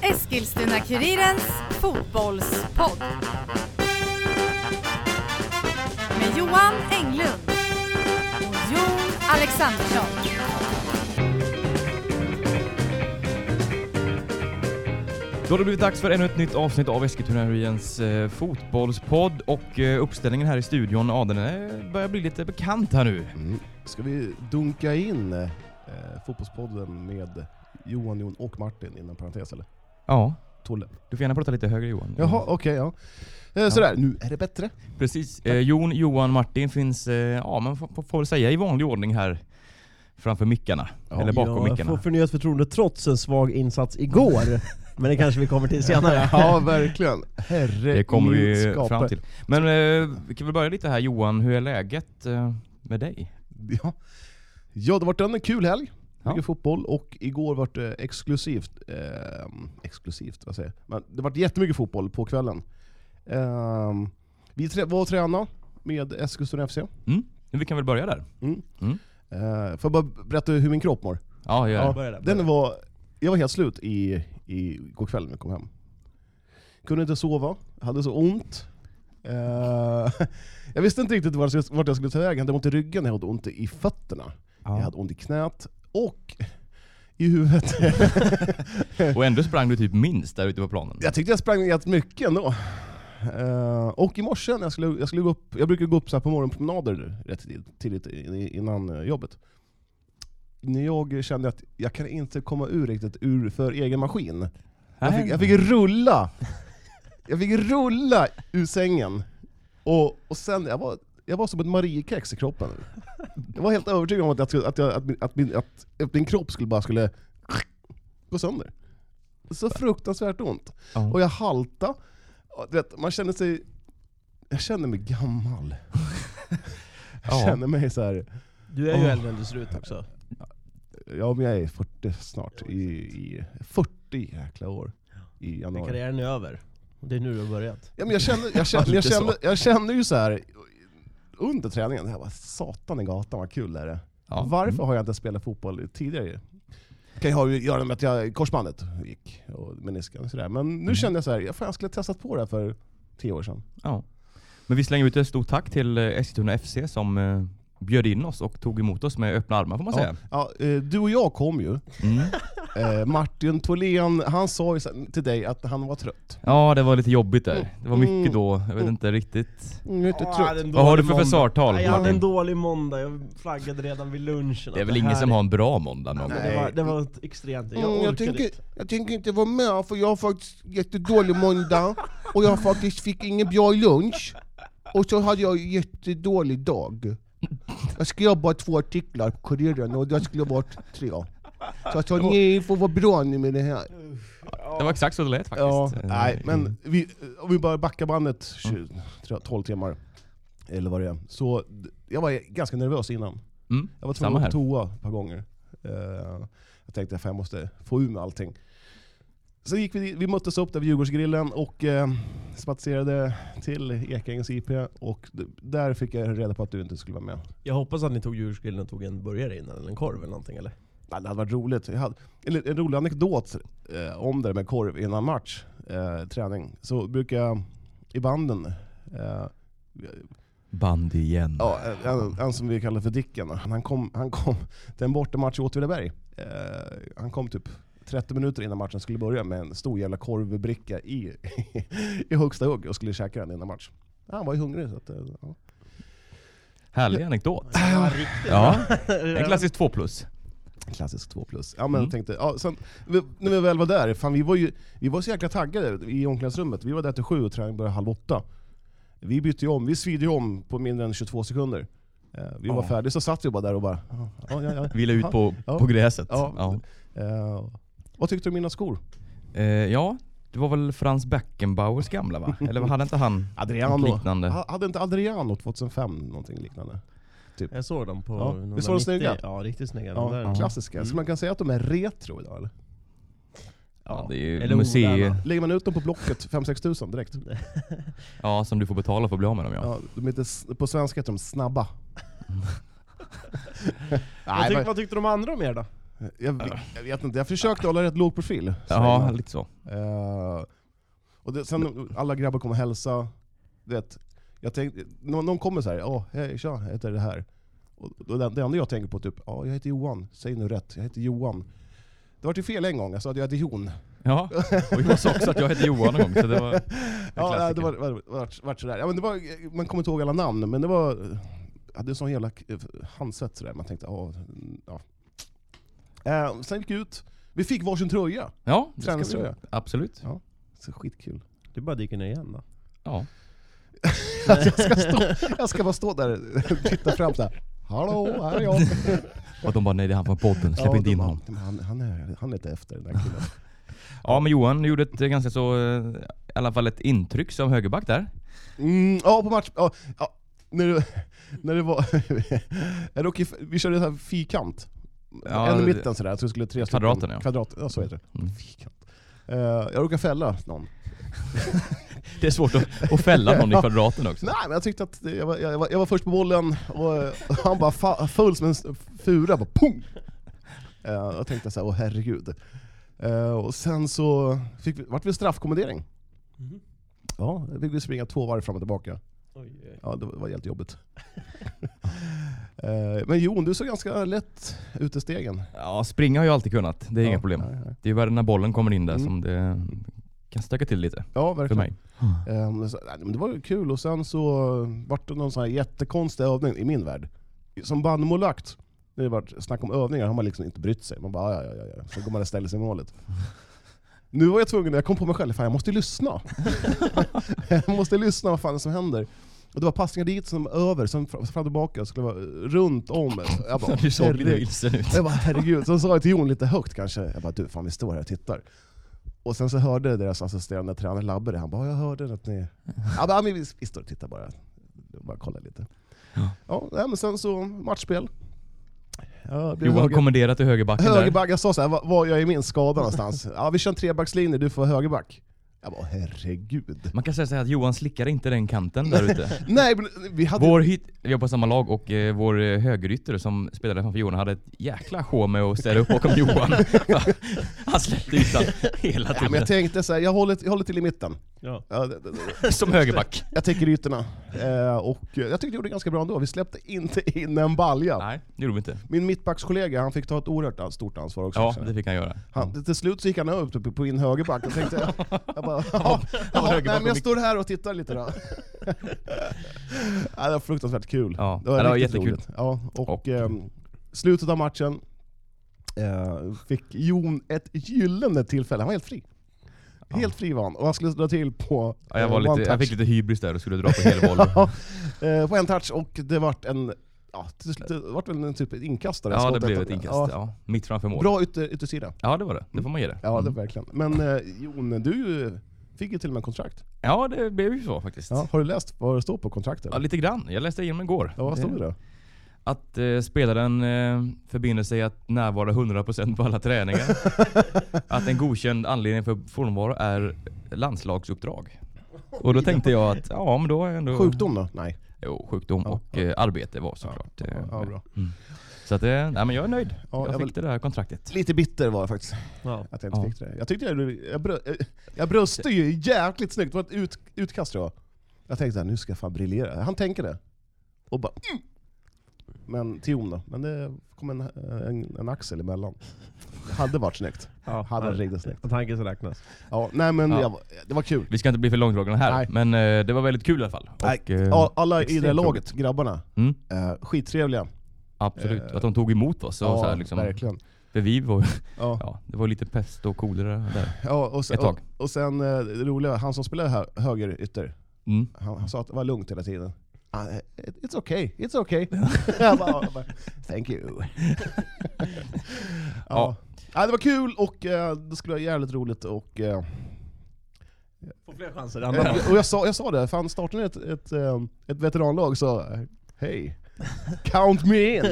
Eskilstuna-Kurirens fotbollspodd. Med Johan Englund och Jon Alexandersson. Då har det blivit dags för ännu ett nytt avsnitt av Eskilstuna-Kurirens eh, fotbollspodd och eh, uppställningen här i studion, ja den är, börjar bli lite bekant här nu. Mm. Ska vi dunka in eh, Fotbollspodden med Johan, Jon och Martin inom parentes eller? Ja, Tolle. du får gärna prata lite högre Johan. Jaha, okej ja. Eh, sådär, nu är det bättre. Precis. Eh, Jon, Johan, Martin finns, eh, ja man får, får väl säga i vanlig ordning här framför mickarna. Ja, eller bakom jag mickarna. får förnyat förtroende trots en svag insats igår. Men det kanske vi kommer till senare. Ja, verkligen. Herre Det kommer vi fram till. Men eh, vi kan väl börja lite här Johan, hur är läget eh, med dig? Ja. Ja, det har varit en kul helg. Ja. Mycket fotboll, och igår var det exklusivt, eh, exklusivt, vad säger jag? Men det var jättemycket fotboll på kvällen. Eh, vi trä- var och tränade med Eskilstuna FC. Mm? Vi kan väl börja där? Mm. Mm. Eh, får jag bara berätta hur min kropp mår? Ja, gör Ja. det. Börja där, Den var, jag var helt slut i, i går kväll när jag kom hem. Kunde inte sova, hade så ont. Eh, jag visste inte riktigt vart jag, skulle ta vägen, jag hade ont i ryggen, jag hade ont i fötterna, jag Ja. hade ont i knät, och i huvudet. Och ändå sprang du typ minst där ute på planen. jag tyckte jag sprang rätt mycket ändå. Eh, och i morse när jag skulle, jag skulle gå upp, jag brukar gå upp så på morgonpromenader rätt tidigt, innan eh, jobbet. När jag kände att jag kan inte komma ur riktigt ur för egen maskin. Jag fick, jag fick rulla! Jag fick rulla ur sängen. Och, och sen, jag var, jag var som ett Mariekex i kroppen. Jag var helt övertygad om att, jag, skulle- att, jag, att, min, att, min, att, att min kropp skulle bara skulle gå sönder. Så fruktansvärt ont. Ja. Och jag halta. Och Du vet, man känner sig... Jag känner mig gammal. Jag Ja. känner mig så här. Du är ju Åh. äldre än du ser ut också. ja men jag är 40 snart. I, i 40 jäkla år. I Men januari. karriären är över. Det är nu du har börjat. Ja, men jag, kände, jag, kände, jag, kände, jag kände ju så här under träningen, jag bara satan i gatan vad kul är det Ja. Varför Mm. har jag inte spelat fotboll tidigare? Det kan ju ha att göra med att jag, korsbandet gick, och menisken och sådär. Men nu Mm. kände jag så här, jag, fan, jag skulle ha testat på det här för tio år sedan. Ja. Men vi slänger ut ett stort tack till eh, Eskilstuna FC som eh, bjöd in oss och tog emot oss med öppna armar får man säga. Ja, eh, du och jag kom ju. Mm. Eh, Martin Tholén, han sa ju till dig att han var trött. Ja, det var lite jobbigt där. Det var mycket Mm. då, jag vet inte riktigt. Mm, inte Åh, trött. hade en Vad har du dålig för måndag. försvartal, Jag hade en dålig måndag, jag flaggade redan vid lunchen. Det är väl ingen som har en bra måndag någon Nej, gång? det, var, det var ett extremt, jag Mm, jag, tänker, inte. jag tänker inte vara med för jag har faktiskt jättedålig måndag och jag faktiskt fick ingen bra lunch. Och så hade jag en jättedålig dag. Jag skrev bara två artiklar på Kuriren och det skulle ha varit tre. Så jag sa ni får vara bra nu med det här. Det var exakt så det lät Ja, faktiskt. Eh, nej, men vi, om vi bara backar bandet 20, 12 timmar, eller vad det är. Så jag var ganska nervös innan. Mm. Jag var tvungen att gå på toa ett par gånger. Eh, jag tänkte att jag måste få ur mig allting. Så gick vi, vi möttes upp där vid Djurgårdsgrillen och eh, spatserade till Ekängens IP, och där fick jag reda på att du inte skulle vara med. Jag hoppas att ni tog djursgrillen och tog en burgare innan, eller en korv eller någonting eller? Nej, Det hade varit roligt. Jag hade, eller en rolig anekdot eh, om det där med korv innan match, eh, träning. Så brukar jag i banden, eh, Band igen. ja, en, en som vi kallar för Dicken, han kom, han kom till en bortamatch i Åtvidaberg. Eh, han kom typ 30 minuter innan matchen skulle börja med en stor jävla korvbricka i, i högsta hugg och skulle käka den innan match. Ja, han var ju hungrig. Så att, eh, ja. Härlig anekdot. Det var riktigt Ja, en klassisk 2 plus. Klassisk 2 plus. Ja, men Mm. jag tänkte, ja, sen, vi, när vi väl var där, fan, vi, var ju, vi var så jäkla taggade i omklädningsrummet. Vi var där till sju och träningen började halv åtta. Vi bytte ju om, vi svidde ju om på mindre än 22 sekunder. Eh, vi var Ja. färdiga, så satt vi bara där och bara... Ja, ja, ja. Vila ut på, på gräset. Eh, vad tyckte du om mina skor? Eh, ja, det var väl Frans Beckenbauers gamla va? Eller hade inte han Adriano. något liknande? Ha- Hade inte Adriano 2005 någonting liknande? Jag såg dem på Ja, 190. visst var de snygga? Ja, riktigt snygga. Ja, de där. klassiska. Så Mm. man kan säga att de är retro idag eller? Ja, det är ju Eller museer. moderna. Lägger man ut dem på Blocket 5-6 tusen direkt? Ja, som du får betala för att bli av med dem ja. Ja, de heter, på svenska heter de snabba. Vad, Nej, tyck, men, vad tyckte de andra om er då? Jag, jag vet inte, jag försökte hålla rätt låg profil. Ja, lite så. Eh, och det, sen alla grabbar kommer hälsa, du vet, jag tänkte, någon, någon kommer så här, ja hej tja, jag heter det här. Och, och det, det enda jag tänker på typ, ja jag heter Johan, säg nu rätt, jag heter Johan. Det var ju fel en gång, jag sa att jag heter Jon. Ja, och jag sa också att jag heter Johan en gång, så det var en Ja, nej, det var, var, var, var sådär. Ja, men det var, man kommer inte ihåg alla namn, men det var... Hade en sån jävla k- handset sådär, man tänkte ja... ja. Eh, sen gick vi ut, vi fick varsin tröja. Ja, det ska vi göra. Absolut. Ja. Så skitkul. Du bara dyker ner igen då. Ja. Att jag, ska stå, jag ska bara stå där och titta fram såhär. Hallå, här är jag. Och de bara nej det är han från podden, släpp Ja, inte in honom. "Men Han, han, är, han är inte efter den där killen. Ja men Johan gjorde ett ganska så, eh, i alla fall ett intryck som högerback där. Mm, ja, på match... Ja, ja, när, det, när det var... råkade, vi körde så här fyrkant. Ja, en i mitten sådär, så skulle tre stycken... Kvadraten, ja. Kvadrat, ja så heter det. Mm. Fyrkant. Eh, jag råkade fälla någon. Det är svårt att, att fälla någon i kvadraten också. Nej men jag tyckte att det- jag var, jag var, jag var först på bollen, och han bara fa, full som en fura, bara pung! Uh, jag tänkte såhär, åh herregud. Eh, och sen så fick vi, vart vi straffkommendering. Ja, då fick vi springa två varv fram och tillbaka. Ja, det var, helt jobbigt. Eh, men Jon, du såg ganska lätt ut i stegen. Ja, springa har jag alltid kunnat, det är ja, inga problem. Nej, nej. Det är bara när bollen kommer in där Mm. som det kan stöka till lite, Ja, för verkligen. mig. Eh, men så- nej, men det var ju kul, och sen så vart det någon sån här jättekonstig övning i min värld. Som bandmålvakt, när det varit snack om övningar har man liksom inte brytt sig. Man bara ja, ja, ja, ja. Så går man och ställer sig i målet. Nu var jag tvungen, jag kom på mig själv, fan jag måste lyssna. jag måste lyssna vad fan som händer. Och det var passningar dit som över, som fram och tillbaka, skulle vara runt om. Jag bara, Du såg vilsen ut. Jag bara herregud, så sa jag till Jon lite högt kanske, jag bara du fan vi står här och tittar. Och sen så hörde deras assisterande tränare Labbe det, han bara jag hörde att ni... Ja men vi, vi står och tittar bara. Bara kolla lite. Ja. Ja, men sen så matchspel. Ja, Johan höger, kommenderat till högerbacken där. högerback, jag sa såhär, var, var jag är min skada någonstans? Ja vi kör en trebackslinje, du får högerback. Jag bara herregud. Man kan säga så här att Johan slickar inte den kanten där ute. Nej men vi hade... Vår hit, vi var på samma lag och eh, vår eh, högerytter som spelade framför Johan hade ett jäkla sjå med att ställa upp bakom Johan. Han släppte ytan hela Ja, men tiden. jag tänkte såhär, jag håller, jag håller till i mitten. Ja. Ja, det, det, det. Som högerback. Jag täcker ytorna. Eh, och eh, jag tyckte det gjorde ganska bra ändå. Vi släppte inte in en balja. Nej, det gjorde vi inte. Min mittbackskollega han fick ta ett oerhört stort ansvar också. Ja, det jag. fick han göra. han, till slut så gick han upp på, på in högerback. Jag tänkte, jag bara, nej, men jag står här och tittar lite då. ja, det var fruktansvärt kul. Ja, det var, det var jättekul. roligt. Ja, och, Och- ehm, slutet av matchen eh, fick Jon ett gyllene tillfälle. Han var helt fri. Helt fri var han. Och han skulle dra till på Ja, jag, eh, var one lite, jag fick lite hybris där och skulle dra på helvoll. Ja, eh, på en touch och det vart en, ja, det vart väl en typ inkastare. Ja, det blev ett inkast. Ja, Ja, mitt framför mål. Bra ytter, yttersida. Ja, det var det. Det får man ge det. Ja, det Mm. verkligen. Men eh, Jon, du fick ju till och med kontrakt. Ja, det blev ju så faktiskt. Ja, har du läst vad det står på kontraktet? Ja, lite grann. Jag läste igenom igår. Ja, vad stod det då? Att eh, spelaren eh, förbinder sig att närvara 100% på alla träningar. att en godkänd anledning för frånvaro är landslagsuppdrag. Och då tänkte jag att, ja men då är jag ändå... Sjukdom då? Nej. Jo, sjukdom Ja, och ja. eh, arbete var såklart. Ja, eh, ja, bra. Mm. Så att, eh, nej men jag är nöjd. Ja, jag jag fick det där kontraktet. Lite bitter var jag faktiskt, Ja. att jag inte Ja. fick det. Jag tyckte jag, jag, brö, eh, jag bröste ju jäkligt snyggt, det var ett ut, utkast tror jag. Jag tänkte att nu ska jag fan briljera. Han tänker det. Och bara mm. Men till Jon då, men det kom en, en, en axel emellan. Det hade varit snyggt. Ja, Hade varit riktigt snyggt. Tanken så räknas. Ja, nej men Ja. jag, det var kul. Vi ska inte bli för långdragna här, Nej. men eh, det var väldigt kul i alla fall. Och, eh, alla i det laget, grabbarna, mm, eh, skittrevliga. absolut. Eh, Att de tog emot oss. Och Ja, så här, liksom, verkligen. För vi var, Ja. ja, det var lite pest och kolera där. Ja, och sen, Ett tag. Och, och sen eh, det roliga, han som spelade hö, höger ytter, Mm. han, han sa att det var lugnt hela tiden. Ah, it- it's okay, it's okay. jag bara, jag bara, Thank you. ja. Ja. Ja, det var kul och eh, det skulle vara jävligt roligt och, eh, Få fler chanser. och jag, sa, jag sa det, fan startar ni ett, ett, eh, ett veteranlag så hej, count me in.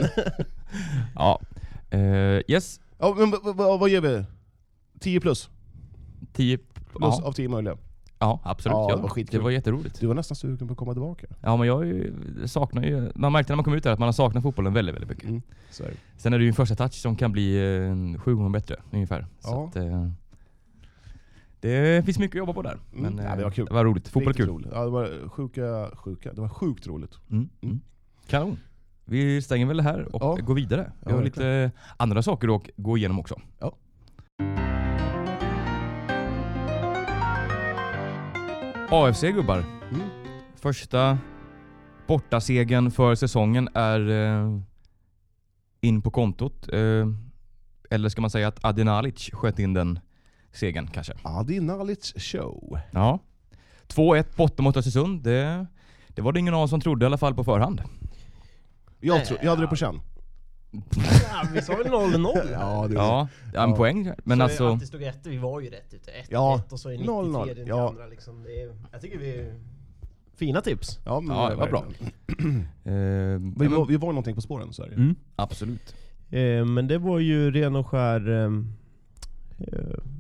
Ja. Yes, ja, men, vad ger vi? 10 plus? 10 Plus ja, av 10 möjliga. Ja, absolut. Ja, Ja, det var skitkul. det var jätteroligt. Du var nästan sugen på att komma tillbaka. Ja, men jag ju- saknar ju... Man märkte när man kom ut där att man har saknat fotbollen väldigt, väldigt mycket. Mm. Så är det. Sen är det ju en första touch som kan bli eh, sju gånger bättre ungefär. Så Ja. att, eh, det finns mycket att jobba på där. Men Mm. Ja, det eh, var kul. det var roligt. Fotboll är kul. roligt. Ja, det var sjuka, sjuka. Det var sjukt roligt. Mm. Mm. Kanon. Vi stänger väl det här och Ja. går vidare. Vi Ja, har lite andra saker att gå igenom också. AFC gubbar. Mm. Första bortasegern för säsongen är eh, in på kontot. Eh, eller ska man säga att Adinalic sköt in den segern kanske? Adi Nalic show. Ja. 2-1 borta mot Östersund. Det, det var det ingen av oss som trodde i alla fall på förhand. Jag, tro, jag hade det på känn. Ja, vi sa väl 0-0? Ja, det Ja, ja en Ja. poäng. Men så alltså... Att det stod 1, vi var ju rätt ute. 1-1 Ja, och så i 0-0, 93 ja. andra liksom. Det är, jag tycker vi... är- Fina tips. Ja, men Ja, det var bra. Eh, Vi, var, vi var någonting på spåren, så är det. mm, absolut. Eh, men det var ju ren och skär eh,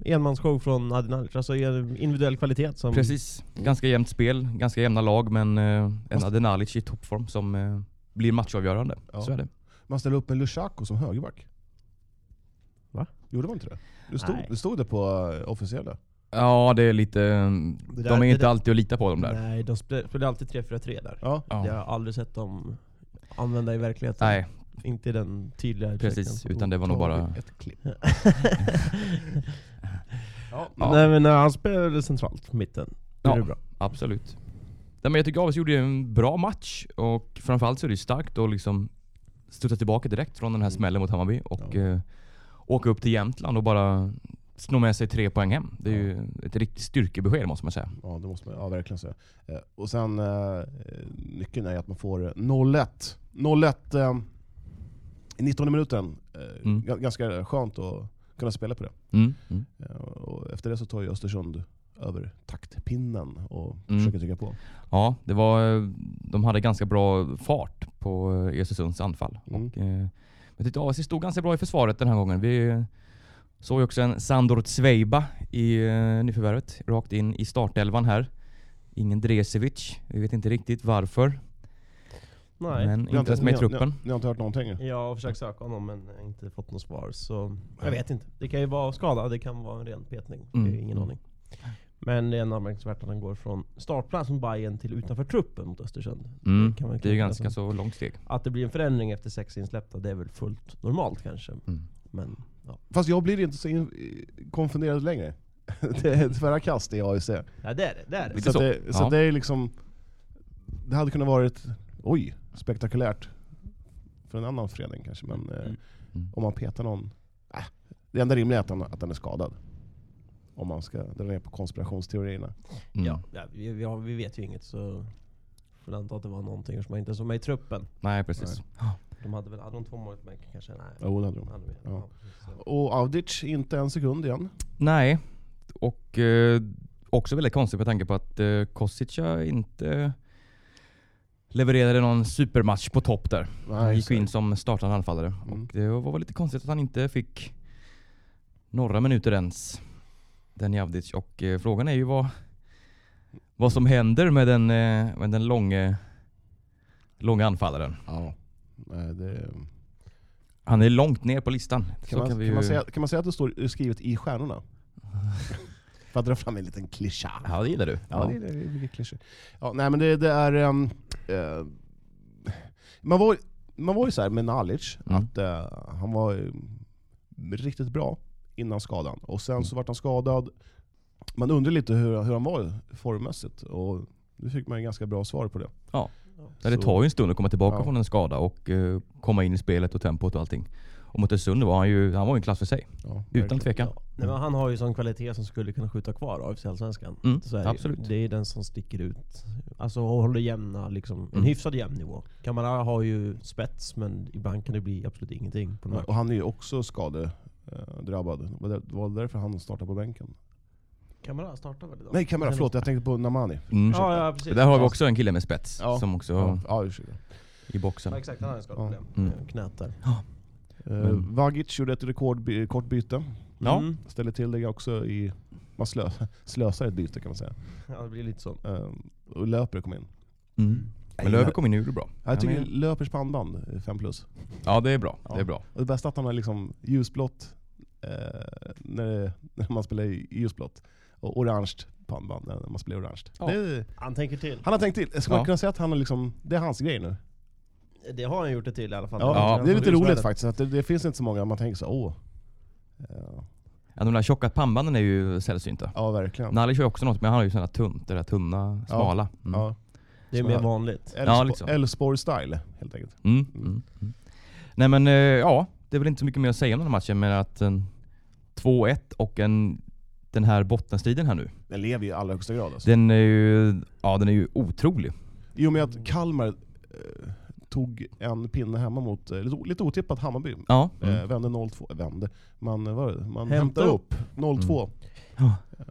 enmansshow från Adinalic, alltså en individuell kvalitet som... Precis. Ganska jämnt spel, ganska jämna lag men en Fast- Adinalic i toppform som blir matchavgörande. Ja. Så är det. Man ställde upp med Lushaku som högerback. Va? Gjorde man inte det? Det stod, Nej. det, stod det på uh, officiella. Ja, det är lite... Det där- de är det inte där- alltid att lita på de där. Nej, de spel- spelade alltid 3-4-3 där. Ja. Ja. Jag har aldrig sett dem använda i verkligheten. Nej, Inte i den tydliga precis. Utan det var nog bara... Ett klipp. ja. Ja. Nej men när han spelade centralt, mitten. Är Ja. det bra. Absolut. Nej, men jag tycker AFC gjorde en bra match och framförallt så är det starkt att liksom studsa tillbaka direkt från den här smällen mot Hammarby och Ja. eh, åka upp till Jämtland och bara sno med sig tre poäng hem. Det är ju ett riktigt styrkebesked måste man säga. Ja, det måste man ja, verkligen säga. Eh, och sen, eh, nyckeln är att man får 0-1. 0-1 eh, i 19 minuten. Mm. ga- Ganska skönt att kunna spela på det. Mm. Mm. Och efter det så tar ju Östersund över taktpinnen och Mm. försöker trycka på. Ja, det var, de hade ganska bra fart på Östersunds anfall. Mm. Och, eh, jag tyckte AFC stod ganska bra i försvaret den här gången. Vi såg ju också en Sandor Zvejba i eh, nyförvärvet, rakt in i startelvan här. Ingen Dresevic. Vi vet inte riktigt varför, Nej. men inte ens med i truppen. Ni, har- ni har inte hört någonting? Jag har försökt söka honom men inte fått något svar så jag vet inte. Det kan ju vara skada, det kan vara en ren petning. Det Mm. är ingen Mm. Men det är ändå anmärkningsvärt att han går från startplats mot Bayern till utanför truppen mot Östersund. Mm, kan man det är ju ganska så långt steg. Att det blir en förändring efter sex insläppta, det är väl fullt normalt kanske. Mm. Men ja, Fast jag blir inte så konfunderad längre. det är förra kast i AIC. ja det är det. det, är det. Så, det, så Ja. att det är liksom... Det hade kunnat varit, oj, spektakulärt. För en annan förening kanske, men eh, Mm. Mm. om man petar någon... Äh, det enda rimliga är att han, att han är skadad. Om man ska dra ner på konspirationsteorierna. Mm. Ja, ja, vi, vi, har, vi vet ju inget så får anta att det var någonting som inte som med i truppen. Nej, precis. De hade väl, hade de två mål kanske? Nej. Jo, det hade de. Hade vi. Ja. Och Avdic, inte en sekund igen. Nej, och eh, också väldigt konstigt med tanke på att eh, Kostica inte levererade någon supermatch på topp där. Han Nej, gick så- in som startande anfallare. Mm. Och det var lite konstigt att han inte fick några minuter ens, den Javdic. Och eh, frågan är ju vad, vad som händer med den, eh, med den långe, långa anfallaren. Ja. Nej, det, Han är långt ner på listan. kan, Så man, kan kan, man ju- säga, kan man säga att det står skrivet i stjärnorna? För att dra fram en liten klyscha. Ja, det gillar du. Ja, det, det, är klyschor. Ja, nej men det, det är... ehm, eh, man, var, man var ju såhär med Nalic, Mm. att eh, han var eh, riktigt bra innan skadan. Och sen så vart han skadad. Man undrar lite hur, hur han var formmässigt. Och nu fick man ju ganska bra svar på det. Ja, det Så- tar ju en stund att komma tillbaka Ja. från en skada och eh, komma in i spelet och tempot och allting. Och mot Östersund var han ju, han var ju en klass för sig. Ja, Utan tvekan. Ja. Nej, men han har ju sån kvalitet som skulle kunna skjuta kvar AFC Allsvenskan. Mm, är det absolut. Det är den som sticker ut. Alltså håller jämna, liksom, en Mm. hyfsad jämn nivå. Kamara har ju spets men ibland kan det bli absolut ingenting. Och han är ju också skadedrabbad. Var det var det därför han startade på bänken? Kamara startar väl idag? Nej, Kamara, förlåt. Jag tänkte på Namani. Mm. Ja, ja precis. Där har vi Ja. också en kille med spets Ja. som också Ja, ja, ursäkta. i boxen. Ja, exakt, han har en skadeproblem. Ja. Mm. Eh, Knät där. Eh, Men- Vagic gjorde ett rekordkort byte. Ja. Mm. Ställde till det också i man slö, slösar ett byte kan man säga. Ja, det blir lite så. Ehm, och Löper kom in. Mm. Men Löver kom in och gjorde det bra. Jag tycker är- Löpers pannband är 5 plus. Ja det är bra. Ja. Det är bra. Och det bästa att han har liksom ljusblått eh, när, det- när man spelar ljusblått. Och orange pannband när man spelar orange. Ja. Det Han tänker till. han har tänkt till. Ska man Ja. kunna säga att han har liksom, det är hans grej nu? Det har han gjort det till i alla fall. Ja, Ja. det är lite roligt faktiskt. faktiskt. Att det, det finns inte så många man tänker så åh. Ja, Ja, de där tjocka pannbanden är ju sällsynta. ja verkligen. Nali kör ju också något, men han har ju sådana tunt, det där tunna, smala. Mm. Ja. Det är mer vanligt. Elfsborg Ja, liksom. Helt enkelt. Mm. Mm. Mm. Nej men eh, ja, det är väl inte så mycket mer att säga om den här matchen, men att en 2-1 och en, den här bottenstriden här nu, Den lever ju i allra högsta grad alltså. den är ju, ja, den är ju otrolig. I och med att Kalmar eh, tog en pinne hemma mot, eh, lite, lite otippat Hammarby. Ja. Eh, Mm. vände 0-2, eh, vände. Man, eh, var man Hämta hämtade upp 0-2.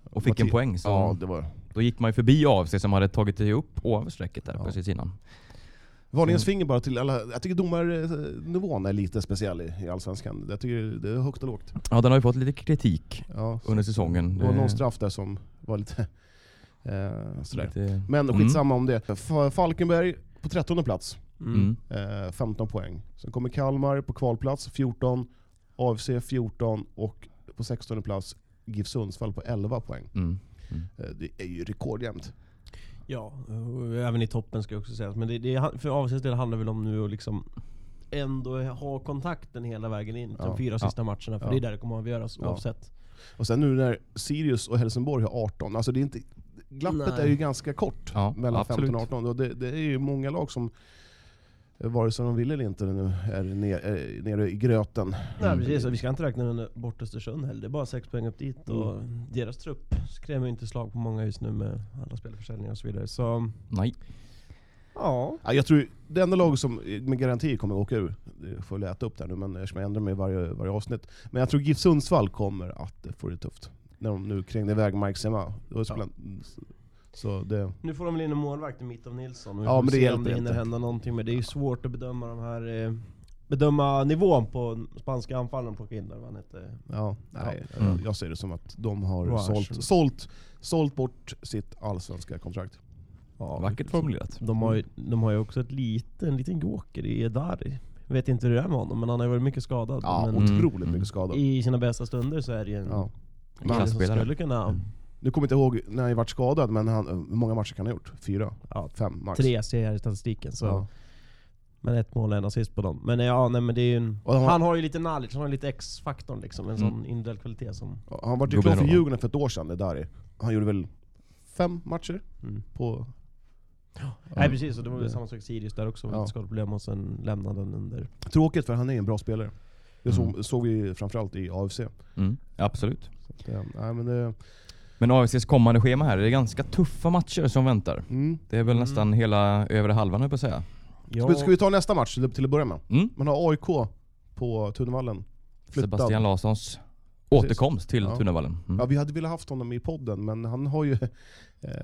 Och fick en poäng, så Ja, det var då gick man ju förbi AFC som hade tagit sig upp ovanför strecket där Ja. precis innan. Varningens Så- finger bara till alla, jag tycker domarnivån är lite speciell i, i Allsvenskan. Jag tycker det är högt och lågt. Ja, den har ju fått lite kritik Ja. under säsongen. Det var någon straff där som var lite eh, sådär. lite- Men Mm. skitsamma om det. Falkenberg på 13 plats, Mm. eh, 15 poäng. Sen kommer Kalmar på kvalplats, 14. AFC 14 och på 16 plats GIF Sundsvall på 11 poäng. Mm. Eh, det är ju rekordjämnt. Ja, och även i toppen ska jag också säga. Men det, det, för AFCs del handlar väl om nu att liksom ändå ha kontakten hela vägen in Ja. de fyra sista matcherna. För Ja. det är där det kommer att avgöras Ja. oavsett. Och sen nu när Sirius och Helsingborg har 18, alltså det är inte, glappet Nej. är ju ganska kort Ja, mellan absolut. 15 och 18. Och det, det är ju många lag som, vare sig de vill eller inte, nu är ner, är nere i gröten. Nej precis, och vi ska inte räkna med bort Östersund heller. Det är bara sex poäng upp dit. Och Mm. deras trupp skrämmer ju inte slag på många just nu med alla spelförsäljningar och så vidare. Så Nej. ja, Ja, jag tror det enda lag som med garanti kommer att åka ur, det får jag äta upp där nu men eftersom jag ändrar mig varje, varje avsnitt. Men jag tror GIF Sundsvall kommer att få det tufft. När de nu krängde iväg Mike Sema. Det var så, Ja. Så det, nu får de väl in en målvakt i mitt av Nilsson. Och vi Ja, får men det se om det hinner hända någonting. Men det är ju svårt att bedöma de här eh, Bedöma nivån på spanska anfallaren på killar, vad han hette. ja, nej, Mm. jag, ser det som att de har sålt, sålt, sålt bort sitt allsvenska kontrakt. Ja, Vackert formulerat. De har, ju, de har ju också ett liten, en liten joker i Edari. Jag vet inte hur det är med honom, men han har ju varit mycket skadad. Ja, men otroligt Mm. mycket skadad. I sina bästa stunder så är det ju en Ja. skulle kunna... Nu kommer jag inte ihåg när han varit skadad, men han, hur många matcher kan han ha gjort? Fyra? Ja, Fem max? tre ser jag i statistiken. Så. Ja. Men ett mål och en assist på dem. Men ja, nej, men det är ju en, har- Han har ju lite knowledge, han har lite X-faktorn liksom. En Mm. sån individuell kvalitet som... Han var ju klar för. Djurgården för ett år sedan, det där är. Han gjorde väl fem matcher Mm. på... Nej precis, och det var väl samma sak i Sirius där också. Ja. Ja. Skadeproblem och sen lämnade han under... Tråkigt för han är en bra spelare. Det såg, Mm. såg vi framförallt i AFC. Mm. Absolut. Så eh, nej, men det, Men AFCs kommande schema här, det är ganska tuffa matcher som väntar. mm. Det är väl Mm. nästan hela övre halvan på att säga. Ja, ska, vi, ta nästa match till, att börja med? Mm. Man har AIK på Tunnevallen. Flyttad. Sebastian Larssons återkomst till Ja. Tunnevallen. Mm. Ja, vi hade velat haft honom i podden, men han har ju eh,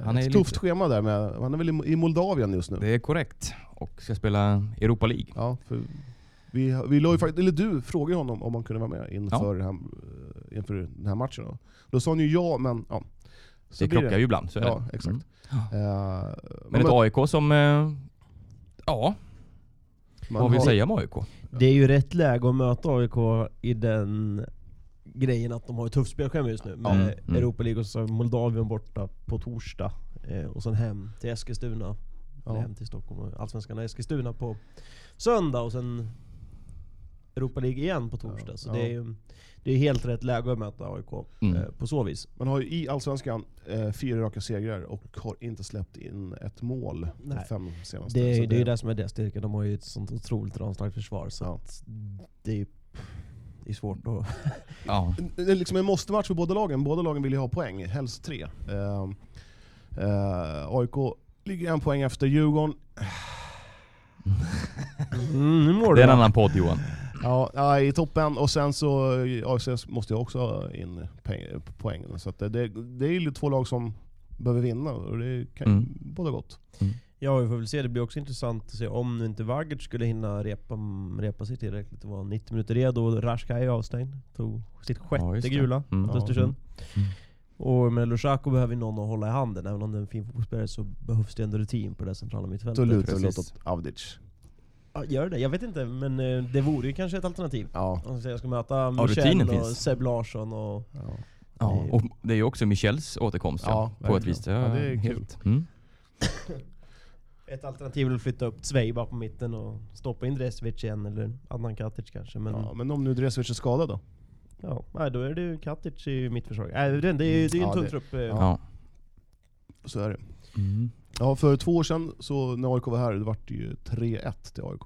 Han är ett lite- tufft schema där. Med, han är väl i, Moldavien just nu. Det är korrekt. Och ska spela Europa League. Ja, för vi, vi la ju eller du frågade honom om han kunde vara med inför, det här, eh, inför den här matchen. Då, då sa han ju ja, men ja. Så det krockar ju ibland, så är Ja, det. exakt. Mm. Eh, Men ett AIK som... Eh, ja, man vad vill har- säga om AIK? Det är ju rätt läge att möta AIK i den grejen att de har ett tufft spelschema just nu. Med Mm, mm. Europa League och så Moldavien borta på torsdag. Eh, och sen hem till Eskilstuna. Ja. Eller hem till Stockholm Allsvenskan och Eskilstuna på söndag och sen Europa League igen på torsdag. Ja, så ja. det är ju det är helt rätt läge att möta AIK Mm. eh, på så vis. Man har ju i Allsvenskan eh, fyra raka segrar och har inte släppt in ett mål de Nej. fem senaste. Det, är- det är ju det som är deras styrka. De har ju ett sånt otroligt ramstarkt försvar. Så Ja. att det, är, det är svårt att... Ja. Det är liksom en måste-match för båda lagen. Båda lagen vill ju ha poäng, helst tre. Eh, eh, AIK ligger en poäng efter Djurgården. Mm, nu mår Det du är en annan podd Johan. Ja, ja, i toppen. Och sen så AFC måste jag också ha in poäng. Så att det, det, det är ju två lag som behöver vinna och det kan Mm. båda gott. Ja, vi får väl se. Det blir också intressant att se om nu inte Vagic skulle hinna repa, repa sig tillräckligt och vara 90 minuter redo. Och Rashka är avstängd. Tog sitt sjätte Ja, gula Mm. mot. Östersund. Mm. Och med Lushaku behöver ju någon att hålla i handen, även om det är en fin fotbollsspelare så behövs det ändå rutin på det centrala mittfältet. Då lutar vi precis. åt Avdic. Gör det? Jag vet inte, men eh, det vore ju kanske ett alternativ. Ja. Om jag ska möta rutinen Michel och finns. Seb Larsson och... ja. Ja, och det är ju också Michels återkomst Ja, ja, på ett vis. Ja, det är helt. Mm. Ett alternativ är att flytta upp Zvej bara på mitten och stoppa in Dresevic igen, eller Adnan Katic kanske. Men, Ja, men om nu Dresevic är skadad då? ja, nej, då är det ju Katic i mitt försvar. Nej, det, är ju det är en Ja, tung det- trupp. eh. Ja. Så är det. Mm. Ja, för två år sedan, så när AIK var här, det vart det ju 3-1 till AIK.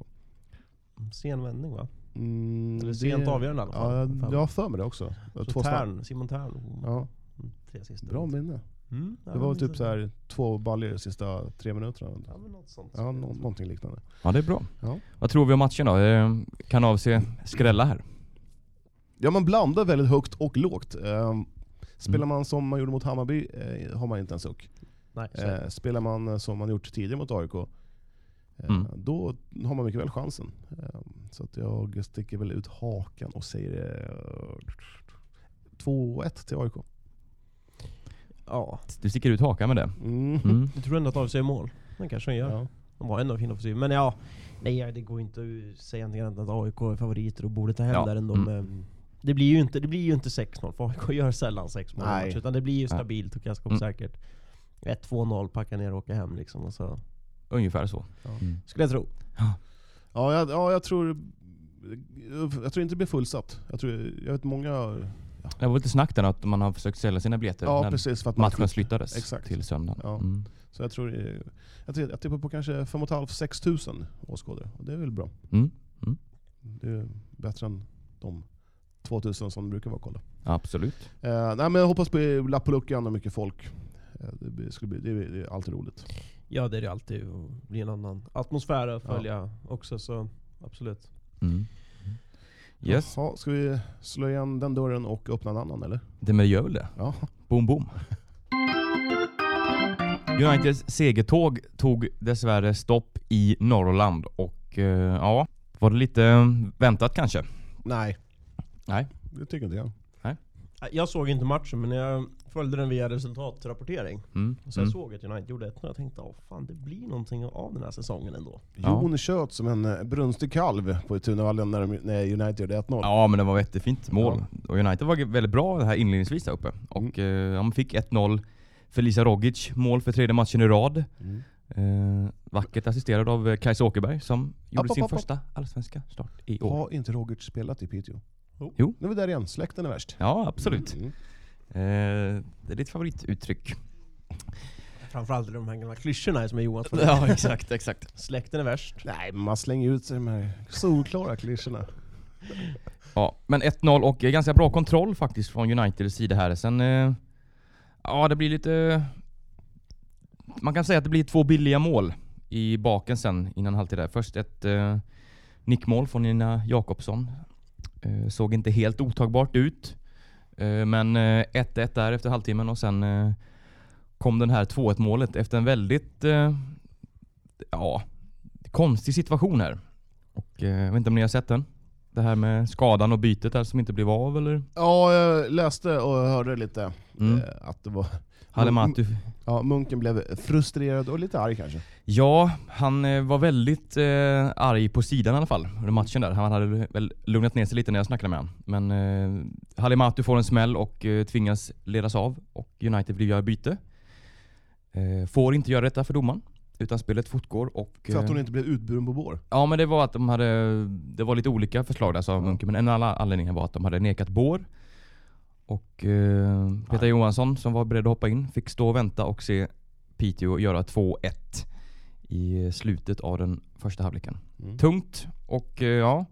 Sen vändning va? Mm, Eller sent avgörande i alla fall. Ja, jag har för mig det också. Så Två. Tern, Simon Tern. Ja, Mm, Tre sista. bra minne. Mm, Det var typ så här två baljor de sista tre minuterna. Ja, men något sånt. Ja, nå- någonting liknande. ja, det är bra. Ja. Vad tror vi om matchen då? Eh, Kan avse skrälla här? Ja, man blandar väldigt högt och lågt. Ehm, spelar Mm. man som man gjorde mot Hammarby eh, har man inte en suck. Nej. Eh, spelar man eh, som man gjort tidigare mot AIK, eh, Mm. då har man mycket väl chansen. Eh, så att jag sticker väl ut hakan och säger eh, 2-1 till AIK. ja. Du sticker ut hakan med det? Mm. Mm. Jag tror ändå att AFC är mål. Det kanske de gör. Ja. De har ändå en fin offensiv. Men ja, nej det går inte att säga någonting annat än att AIK är favoriter och borde ta hem Ja, där ändå. mm. Men det blir ju inte, det blir ju inte 6-0, för AIK gör sällan 6 mål Utan det blir ju stabilt och ganska Mm. Osäkert. 1-2-0, packa ner och åka hem liksom. Och så. Ungefär så. Ja. Mm. Skulle jag tro. Ja, jag, ja, jag tror... Jag tror inte det blir fullsatt. Jag, tror, jag vet många... Det var lite snack där att man har försökt sälja sina biljetter Ja, när precis. För att man matchen flyttades Exakt. till söndagen. Ja. Mm. Så jag tror... Jag, tror- jag tippar på kanske 5 500-6 tusen åskådare. Och det är väl bra. Mm. Det är bättre än de 2000 som brukar vara kolla. Absolut. Eh, nej, men jag hoppas på lapp på luckan och mycket folk. Eh, det, skulle bli, det, är, det är alltid roligt. Ja det är det alltid. Och blir en annan atmosfär att följa också. Så absolut. Mm. Yes, Jaha, ska vi slå igen den dörren och öppna en annan eller? det men gör väl det. Ja. Boom boom. Uniteds segertåg tog dessvärre stopp i Norrland och eh, ja, var det lite väntat kanske? Nej. Nej. Det tycker inte jag. Jag såg inte matchen men jag följde den via resultatrapportering. Mm. Så jag Mm. såg att United gjorde ett och jag tänkte åh fan det blir någonting av den här säsongen ändå. Ja. Jon tjöt som en eh, brunstig kalv på Tunavallen när, United gjorde 1-0. Ja men det var ett jättefint mål. Och United var väldigt bra det här inledningsvis där uppe. Och eh, ja, man fick 1-0. Felisa Rogic, mål för tredje matchen i rad. Mm. Eh, vackert assisterad av eh, Kajsa Åkerberg som gjorde App, sin app, app. första allsvenska start i år. Har inte Rogic spelat i Piteå? Jo. Nu är vi där igen, släkten är värst. Ja absolut. Mm. Eh, det är ditt favorituttryck. Framförallt de här gamla klyschorna som är Johans Ja exakt, exakt. Släkten är värst. Nej, man slänger ut sig de här solklara klyschorna. Ja, men 1-0 och ganska bra kontroll faktiskt från Uniteds sida här. Sen, eh, ja det blir lite... Man kan säga att det blir två billiga mål i baken sen innan halvtid där. Först ett eh, nickmål från Nina Jakobsson. Eh, såg inte helt otagbart ut. Eh, men eh, 1-1 där efter halvtimmen och sen eh, kom den här 2-1 målet efter en väldigt ja, konstig situation här. Och, jag vet inte om ni har sett den? Det här med skadan och bytet där som inte blev av eller? Ja, jag läste och hörde lite Mm. eh, att det var... Halimatu. Ja, munken blev frustrerad och lite arg kanske. Ja, han eh, var väldigt eh, arg på sidan i alla fall under matchen där. Han hade väl lugnat ner sig lite när jag snackade med honom. Men eh, Halimatu får en smäll och eh, tvingas ledas av och United vill göra byte. Eh, får inte göra detta för domaren. Utan spelet fortgår och... För att hon eh, inte blev utburen på bår. Ja men det var att de hade, det var lite olika förslag där sa Ja. Munken, men en av anledningarna var att de hade nekat bår. Och eh, Peter Johansson som var beredd att hoppa in fick stå och vänta och se Piteå göra 2-1 i slutet av den första halvleken. Mm. Tungt och eh, ja,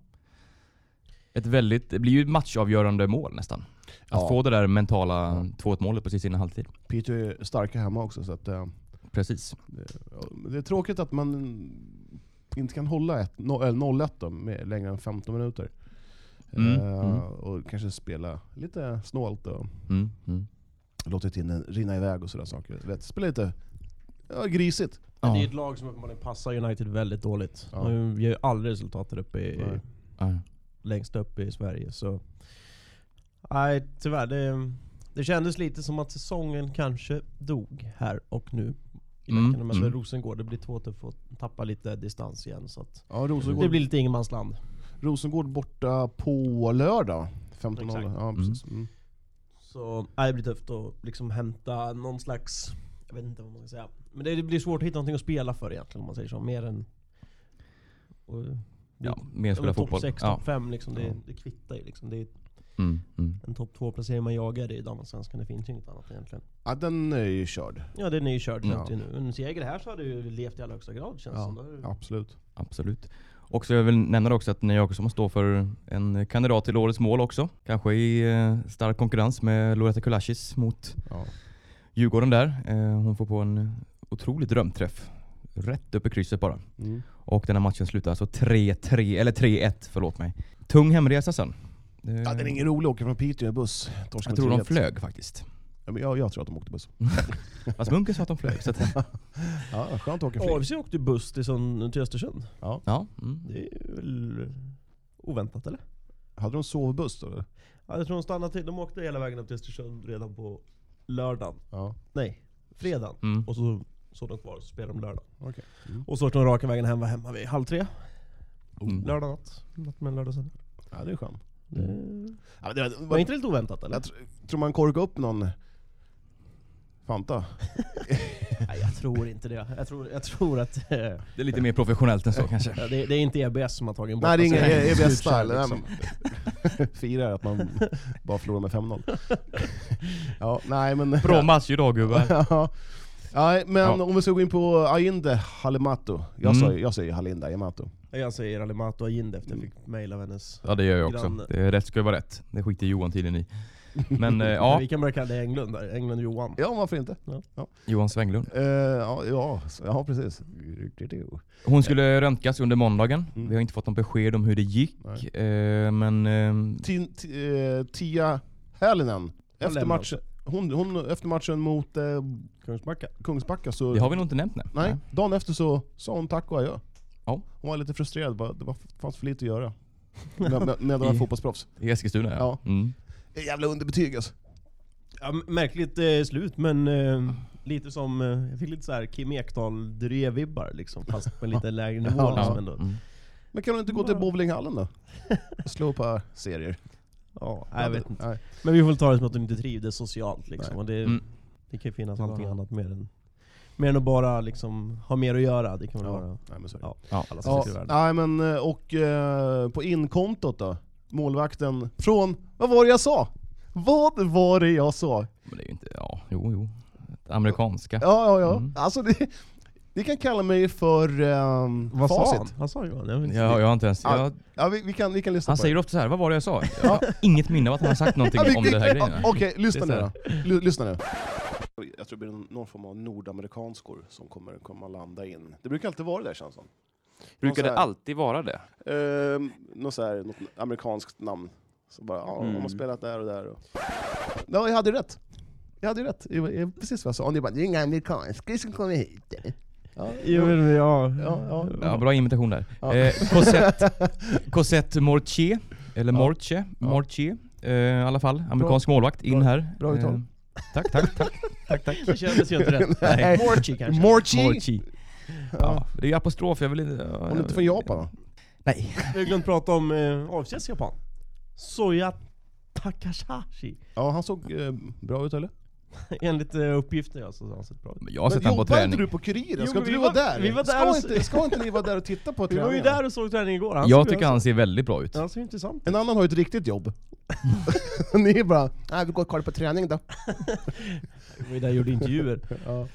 ett väldigt, det blir ju ett matchavgörande mål nästan. Att Ja. få det där mentala Ja. 2-1 målet precis innan halvtid. Piteå är starka hemma också, så att, eh, Precis. det, ja, är tråkigt att man inte kan hålla ett, no, eller 0-1 då, med längre än 15 minuter. Mm, Eh, mm. Och kanske spela lite snålt och Mm, mm. låta tiden rinna iväg och sådana saker. Du Vet, spela lite ja, grisigt. Men Det är Ja. ett lag som uppenbarligen passar United väldigt dåligt. Ja. De gör ju aldrig resultat uppe i, Nej. Ja. längst upp i Sverige. Så Nej tyvärr, det, Det kändes lite som att säsongen kanske dog här och nu. I Mm, Bäcken, men mm. Rosengård, det blir två tufft att tappa lite distans igen. Så Ja, Rosengård, det blir lite ingenmansland. Rosengård borta på lördag. 15 Exakt. Ja, precis. Mm. Så nej, det blir tufft att liksom hämta någon slags, jag vet inte vad man ska säga. Men det, det blir svårt att hitta någonting att spela för egentligen om man säger så. Mer än... Och, Ja, mer spela Topp fotboll. 6, Ja. topp 5 liksom, det, det kvittar ju liksom. Det är Mm, mm. en topp 2 placering man jagar i damallsvenskan, det finns ju inget annat egentligen. Ja, den är ju körd. Ja den är ju körd Ja. till nu. En seger här så hade ju levt i allra högsta grad känns det Ja, som. Absolut. Absolut. Och så jag vill nämna också att Nia Jakobsson står för en kandidat till årets mål också. Kanske i eh, stark konkurrens med Loretta Kulaschis mot Ja. Djurgården där. Eh, hon får på en otrolig drömträff. Rätt upp i krysset bara. Mm. Och den här matchen slutar alltså 3-3, eller 3-1 förlåt mig. Tung hemresa sen. Eh, Ja, den är ingen rolig att åka från Piteå med buss. Torska jag med tror de 3-1. flög faktiskt. Ja, men jag, jag tror att de åkte buss. Fast Munken sa att de flög. Så att, Ja, skönt att åka flyg. AFC åkte buss till, sån, till Östersund. Ja. ja, mm. Det är väl oväntat eller? Hade de sovbuss då? eller? Ja, jag tror de stannade till, de åkte hela vägen upp till Östersund redan på lördagen. Ja, Nej, fredagen. Mm. Och så såg de kvar och så spelade de lördag. okej. Mm. Och så åkte de raka vägen hem, var hemma vid halv tre. Mm. Lördag natt. Natt mellan lördag och söndag. Ja, det är skönt. Det Ja, det, var inte lite oväntat eller? jag tr- tror man korkar upp någon Fanta. Nej jag tror inte det. Jag tror, jag tror att eh, Det är lite mer professionellt än så kanske. ja, det, det är inte EBS som har tagit bort Nej det är ingen alltså, EBS-style. liksom. Firar att man bara förlorar med 5-0. Ja, nej men... Bra match idag gubbar. ja. Nej, men Ja. om vi ska gå in på Ainde Halimato. Jag, Mm. säger, jag säger Halinda Halimato. Jag säger Alimato Ajinde efter jag fick mail av hennes... Ja det gör jag också. Det är rätt ska vara rätt. Det skiter Johan tydligen i. Men eh, Ja. ja, Vi kan börja kalla det Englund där, Englund Johan. Ja, varför inte? Johan Svänglund. Eh, ja, ja, ja, precis. Hon skulle röntgas under måndagen. Mm. Vi har inte fått någon besked om hur det gick. Eh, men eh, Ti- ti- eh, Tia Hälinen, efter lämnar matchen, hon, hon, efter matchen mot eh, Kungsbacka. Kungsbacka så... det har vi nog inte nämnt nu. Nej, dagen efter så sa hon tack och adjö. Ja. Hon var lite frustrerad, bara, det var, fanns för lite att göra. Med, med, med I- fotbollsproffs. I Eskilstuna ja. Ja. Mm. Jävla underbetyg alltså. Ja, märkligt eh, slut, men eh, lite som, eh, jag fick lite så här Kim Ekdahl Dyré-vibbar liksom, fast på en lite lägre nivå Ja. liksom Ja. ändå. Mm. Men kan du inte gå till bowlinghallen då? Slå på serier. Ja, nej, jag vet inte. Nej. Men vi får väl ta det som att hon inte trivdes socialt liksom. Nej. Och det, Mm. det kan ju finnas allting annat mer än, mer än att bara liksom ha mer att göra. Det kan väl Ja. vara Nej, men det. ja, Ja. alla Ja, saker i världen. nej men, eh, och eh, på inkontot då? Målvakten från, vad var det jag sa? Vad var det jag sa? Men det är ju inte, ja, jo jo. Amerikanska. Ja, ja, ja. Mm. Alltså det, ni kan kalla mig för um, Vad sa han? facit. Vad sa Johan? Jag. Ja, jag har inte ens, Ja, jag, Ja, vi, vi, kan, vi kan lyssna han på säger det. ofta så här, vad var det jag sa? Jag har inget minne av att han har sagt någonting Ja, vi- om vi- det här ja, grejerna. Okej, lyssna Det nu då. Lyssna nu. Jag tror det blir någon form av nordamerikanskor som kommer komma landa in. Det brukar alltid vara det känns som. Brukar det det alltid vara det? Ehm, något, så här, något amerikanskt namn. Så bara, ja, de har Mm. spelat där och där. Och... Ja, jag hade rätt. Jag hade rätt. Precis vad jag sa. Och ni bara, det är inga amerikanska som kommer hit. Ja, ja. Ja, ja. Ja, bra imitation där. Ja. Eh, Cosette, Cosette Mortier, eller Ja. Mortier, Mortier eh, i alla fall. Amerikansk målvakt, in Bra- här. bra uttal. Tack, tack, tack. tack, tack. Det kändes ju inte rätt. Nej. Morchi kanske? Morchi! Morchi. Ja, det är apostrof, jag vill inte... Ja, Hon är inte från Japan va? Nej. Vi har glömt prata om eh, AFCs Japan. Soya Takahashi. Ja, han såg eh, bra ut eller? Enligt eh, uppgifter ja, så har han sett bra ut. Jag har sett Men han på jobbar inte träning. du på Kuriren? Jo, Ska men inte vi du var- vara där? vi var där ska, inte, ska inte ni vara där och titta på Vi var ju där och såg träningen igår. Han Jag tycker han ser väldigt bra ut. Han ser intressant ut. En annan har ju ett riktigt jobb. ni är bara, nej vi går och kollar på träning då. Vi var ju där och gjorde intervjuer. Ja,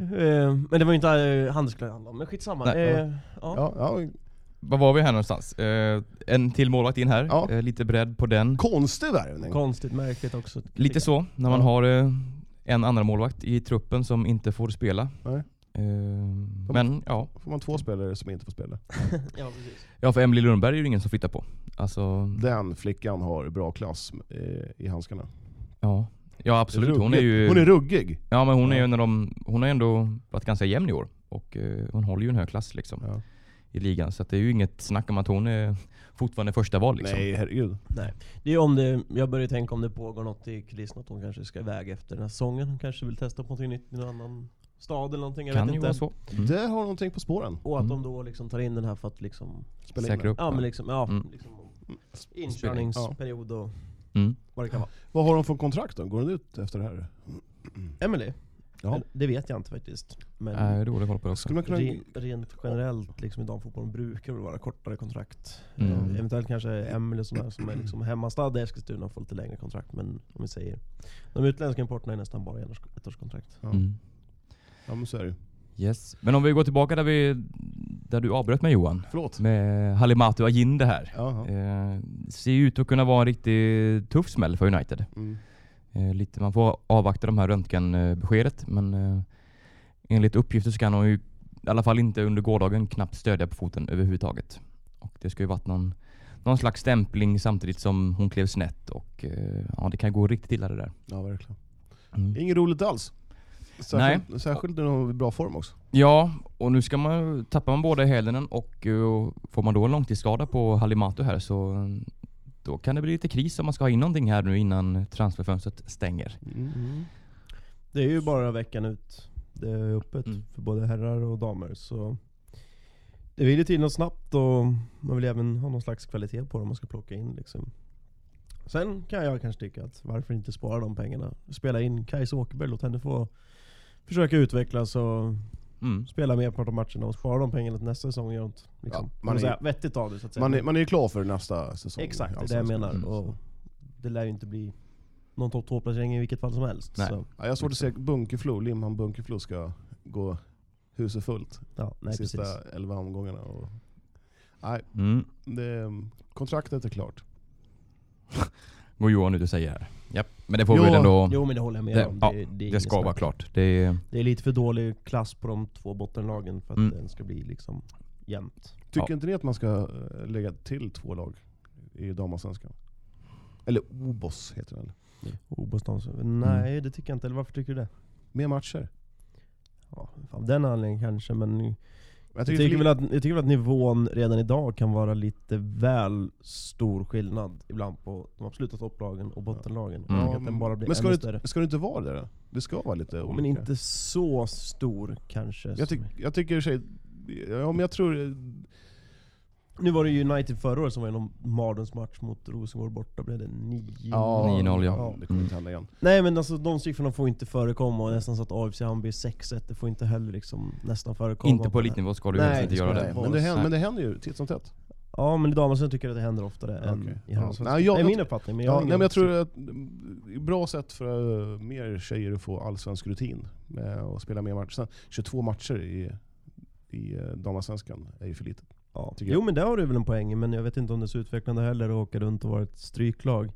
Eh, men det var ju inte uh, handelskläder det handlade om, men skitsamma. Nej. Eh, ja. ja, ja. Var var vi här någonstans? Eh, en till målvakt in här, Ja. eh, lite bredd på den. Konstig värvning. Konstigt, märkligt också. Lite så, när man Ja. har eh, en andra målvakt i truppen som inte får spela. Nej. Eh, men ja, får man två spelare som inte får spela. Ja, precis. ja för Emily Lundberg är det ju ingen som flyttar på. Alltså, Den flickan har bra klass eh, i handskarna. ja. Ja absolut, hon är Ruggig. ju... Hon är ruggig. Ja men hon är Ja. ju en av de, hon har ändå varit ganska jämn i år. Och eh, hon håller ju en hög klass liksom Ja. i ligan. Så att det är ju inget snack om att hon är fortfarande första val liksom. Nej, herregud. Nej. Det är om det, jag börjar tänka om det pågår något i kulisserna, att hon kanske ska iväg efter den här säsongen. Hon kanske vill testa på någonting nytt i någon annan stad eller någonting, jag kan vet ju inte. vara så. Mm. Det har någonting på spåren. Och att Mm. de då liksom tar in den här för att liksom, Spela in Säkra det. upp. ja men liksom, ja, Mm. liksom inkörningsperiod och Mm. vad det kan vara. Vad har de för kontrakt då? Går den ut efter det här? Emily? Ja. Det vet jag inte faktiskt. Men Nej, dålig koll på det också. Skulle man kunna... re, rent generellt liksom i damfotbollen brukar det vara kortare kontrakt. Mm. Eh, Eventuellt kanske sådana som är liksom hemmastad i Eskilstuna får lite längre kontrakt. Men om vi säger, de utländska importerna är nästan bara ettårskontrakt. Ja. Mm. ja men så är det. Yes. Men om vi går tillbaka där, vi, där du avbröt mig Johan. Förlåt. Med Halimatu Ajinde här. Eh, ser ju ut att kunna vara en riktigt tuff smäll för United. Mm. Eh, lite, man får avvakta de här röntgenbeskedet men eh, enligt uppgifter så kan hon ju i alla fall inte under gårdagen knappt stödja på foten överhuvudtaget. Och det ska ju varit någon, någon slags stämpling samtidigt som hon klev snett och eh, ja, det kan gå riktigt illa det där. Ja, verkligen. Mm. Inget roligt alls. Särskilt, särskilt när de är i bra form också. Ja, och nu ska man, tappar man båda i hälen och eh, får man då en långtidsskada på Halimatu här så då kan det bli lite kris om man ska ha in någonting här nu innan transferfönstret stänger. Mm. Det är ju bara veckan ut. Det är öppet Mm. för både herrar och damer. Så det vill ju till något snabbt och man vill även ha någon slags kvalitet på det om man ska plocka in liksom. Sen kan jag kanske tycka att varför inte spara de pengarna? Spela in Kajsa Åkerberg, låt henne få försöka utvecklas och Mm. spela mer på de matcherna och spara de pengarna till nästa säsong liksom, Ja, man man är- säga, vettigt av det så att säga. Man, är, man är ju klar för nästa säsong. Exakt, det är det jag menar. Mm. Och det lär ju inte bli någon topp 2-placering i vilket fall som helst. Nej. Så, Ja, jag har svårt att se Bunkeflo, Limhamn Bunkeflo ska gå huset fullt ja, nej, sista precis. 11 omgångarna. Och, nej, Mm. det, kontraktet är klart. Går Johan ut och säger här. Japp. Men det får vi Jo, väl ändå... Jo men det håller jag med Det- om. ja, det, är det inget ska vara klart. Det är, Det är lite för dålig klass på de två bottenlagen för att Mm. den ska bli liksom jämnt. Tycker Ja. inte ni att man ska eh, lägga till två lag i damallsvenskan? Eller OBOS heter den. Obostans. Mm. Nej det tycker jag inte, eller varför tycker du det? Mer matcher. Ja, av den anledningen kanske, men jag Jag tycker, tycker, väl att, jag tycker väl att nivån redan idag kan vara lite väl stor skillnad ibland på de absoluta topplagen och bottenlagen. Mm. Och att den bara blir men ska ännu det, ska det inte vara det då? Det ska vara lite olika. Men inte så stor kanske. jag, tyck, jag tycker i och för sig, ja, men jag tror, Nu var det ju United förra året som var i någon mardrömsmatch mot Rosengård borta, blev det 9 ja, 9-0, ja. ja. Det kommer inte hända igen. Nej men alltså de siffrorna får inte förekomma och nästan så att AFC Hammarby 6-1, det får inte heller liksom nästan förekomma. inte på elitnivå ska du Nej, inte göra det. Men det, händer, men det händer ju titt som tätt. Ja men i damallsvenskan tycker jag att det händer oftare än Okej. i Ja. herrallsvenskan. Nej, jag- det är min uppfattning, men jag Ja, nej, men jag tror att det är ett bra sätt för eh, mer tjejer att få allsvensk rutin med att spela mer matcher. Sen, 22 matcher i, i eh, damallsvenskan är ju för lite. Ja. Jo jag. men det har du väl en poäng men jag vet inte om det är så utvecklande heller att åka runt och vara ett stryklag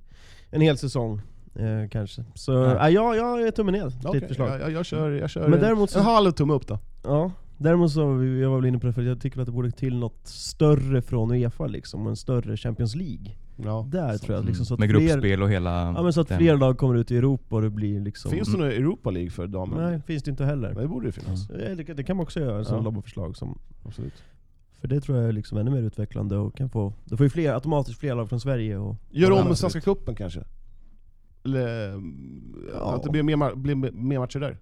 en hel säsong. Eh, kanske. Så nej. ja, jag är tummen ner Okej, ditt förslag. jag, jag, jag kör, jag kör Men en, däremot så- en halv tumme upp då. Ja, däremot så, var jag var väl inne på det för jag tycker att det borde till något större från Uefa liksom, en större Champions League. Ja. Där tror jag liksom, så att Med fler, gruppspel och hela... ja, men så att den- fler lag kommer ut i Europa och det blir liksom... Finns det någon Europa League för damer? Nej, finns det inte heller. Det borde det finnas. Eh, Det, det kan man också göra, sån Ja. lobbyförslag som... Absolut. För det tror jag är liksom ännu mer utvecklande och kan få... Det får ju fler, automatiskt fler lag från Sverige och... Gör om. Svenska cupen kanske? Eller Ja. att det blir mer, blir mer matcher där?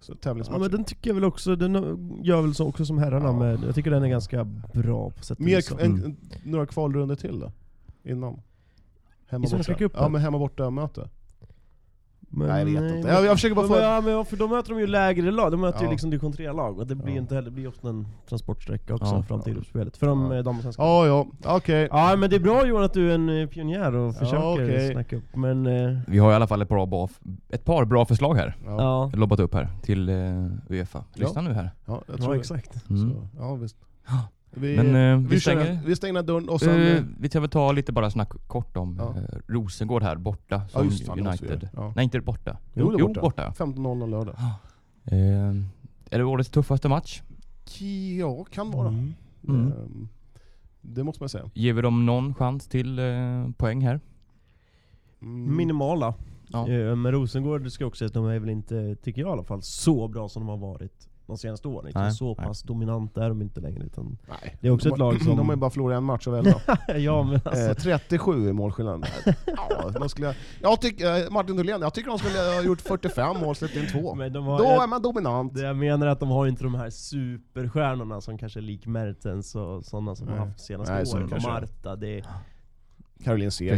Så Ja tävlingsmatcher? men den tycker jag väl också, den gör väl så också som herrarna Ja. med, jag tycker den är ganska bra på sätt och vis. Mm. några kvalrunder till då? Innan? Hemma I borta. Ja men hemma borta möte. Men, Nej, jag vet nej, inte. Jag- jag försöker bara men, få- Ja, men för då möter de ju lägre lag, de möter ju Ja. liksom division 3-lag och det blir Ja. inte heller, blir ofta en transportsträcka också Ja. fram till Ja. gruppspelet. För de Ja. ja. damallsvenska. Ja ja, okej. Ja men det är bra Johan att du är en eh, pionjär och Ja, försöker okej. snacka upp, men... eh, Vi har i alla fall ett par bra, ett par bra förslag här. Ja. Ja, Lobbat upp här till eh, Uefa. Lyssna nu här. Ja, jag ja, tror det. exakt. Mm. Så, ja visst. Ja. Vi, Men eh, vi, vi, stänger... stänger, vi stänger dörren och sen... Eh, eh, vi ska väl ta lite bara snack kort om Ja. eh, Rosengård här borta som just fan, United. Ja. Nej inte borta. Jo, det är borta. borta. 15.00 lördag. Eh, är det årets tuffaste match? Ja, kan vara. Mm. Mm. Ehm, Det måste man säga. Ger vi dem någon chans till eh, poäng här? Mm. Minimala. Ja. Eh, Men Rosengård ska också säga att de är väl inte, tycker jag i alla fall, så bra som de har varit de senaste åren. Inte Nej, så nej. pass dominanta är de inte längre. Utan Nej. Det är också de, ett lag som- De har ju bara förlorat en match av elva. ja, men alltså, Eh, 37 i målskillnad. Ja, man skulle, jag tycker, eh, Martin Dolén, jag tycker de skulle ha gjort 45 mål, släppt in två. men de har, Då är man dominant. det jag menar är att de har inte de här superstjärnorna som kanske är lik Mertens och sådana som Nej. har haft senaste åren. Och kanske det är. Marta, det, Caroline Seger.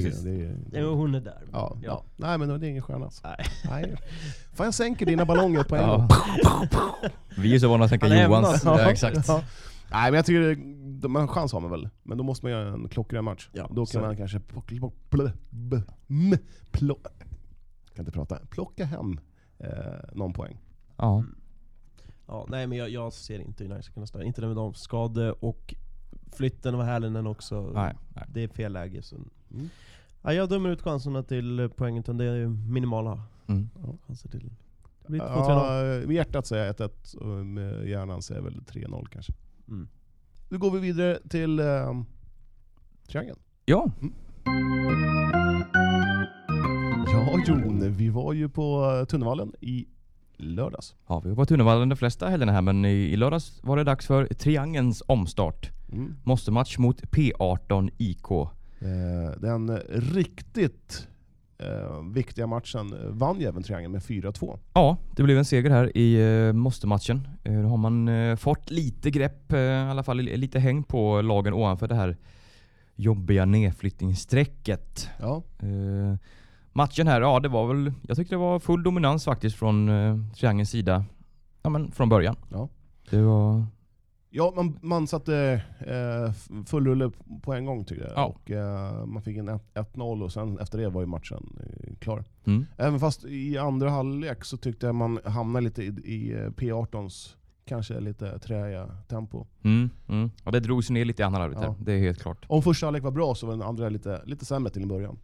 Det är, ja, hon är där. ja, ja. Nej men det är ingen stjärna alltså. Nej. Nej. Fan jag sänker dina ballonger på en gång. Vi är så vana att är Johans. hemma. Ja, exakt. Ja. Nej men jag tycker, det- de har en chans har man väl. Men då måste man göra en klockren match. Ja, då så- kan man kanske plocka, kan inte prata. Plocka hem eh, någon poäng. Ja. Ja, nej men jag, jag ser inte United kunna stanna. Inte det med de skade och flytten av Härlinen också. Nej, nej. Det är fel läge. Så. Mm. Ja, jag dömer ut chanserna till poängen, utan det är minimala Mm. chanser till. Det blir 2-3-0. Ja, med hjärtat säger jag 1-1, och med hjärnan säger jag väl 3-0 kanske. Mm. Nu går vi vidare till eh, Triangeln. Ja, Ja Jon, vi var ju på eh, Tunnevallen i lördags. ja, vi var på Tunnevallen de flesta helgerna här men i, i lördags var det dags för Triangelns omstart. Mm. Måste match mot P18 IK. Eh, den riktigt eh, viktiga matchen eh, vann ju även Triangeln med 4-2. Ja, det blev en seger här i uh, Måste-matchen. Eh, nu har man eh, fått lite grepp, eh, i alla fall li- lite häng på lagen ovanför det här jobbiga nedflyttningsstrecket. Ja. Eh, matchen här, ja det var väl, jag tyckte det var full dominans faktiskt från uh, Triangelns sida. Ja men från början. Ja. Det var, Ja, man, man satte eh, full rulle på en gång tycker jag. Ja. Och, eh, man fick en 1- 1-0 och sen efter det var ju matchen eh, klar. mm, Även fast i andra halvlek så tyckte jag man hamnade lite i, i eh, P18s kanske lite träiga tempo. mm, mm. Ja det drogs ner lite i andra halvlek Ja. det är helt klart. Om första halvlek var bra så var den andra lite, lite sämre till en början.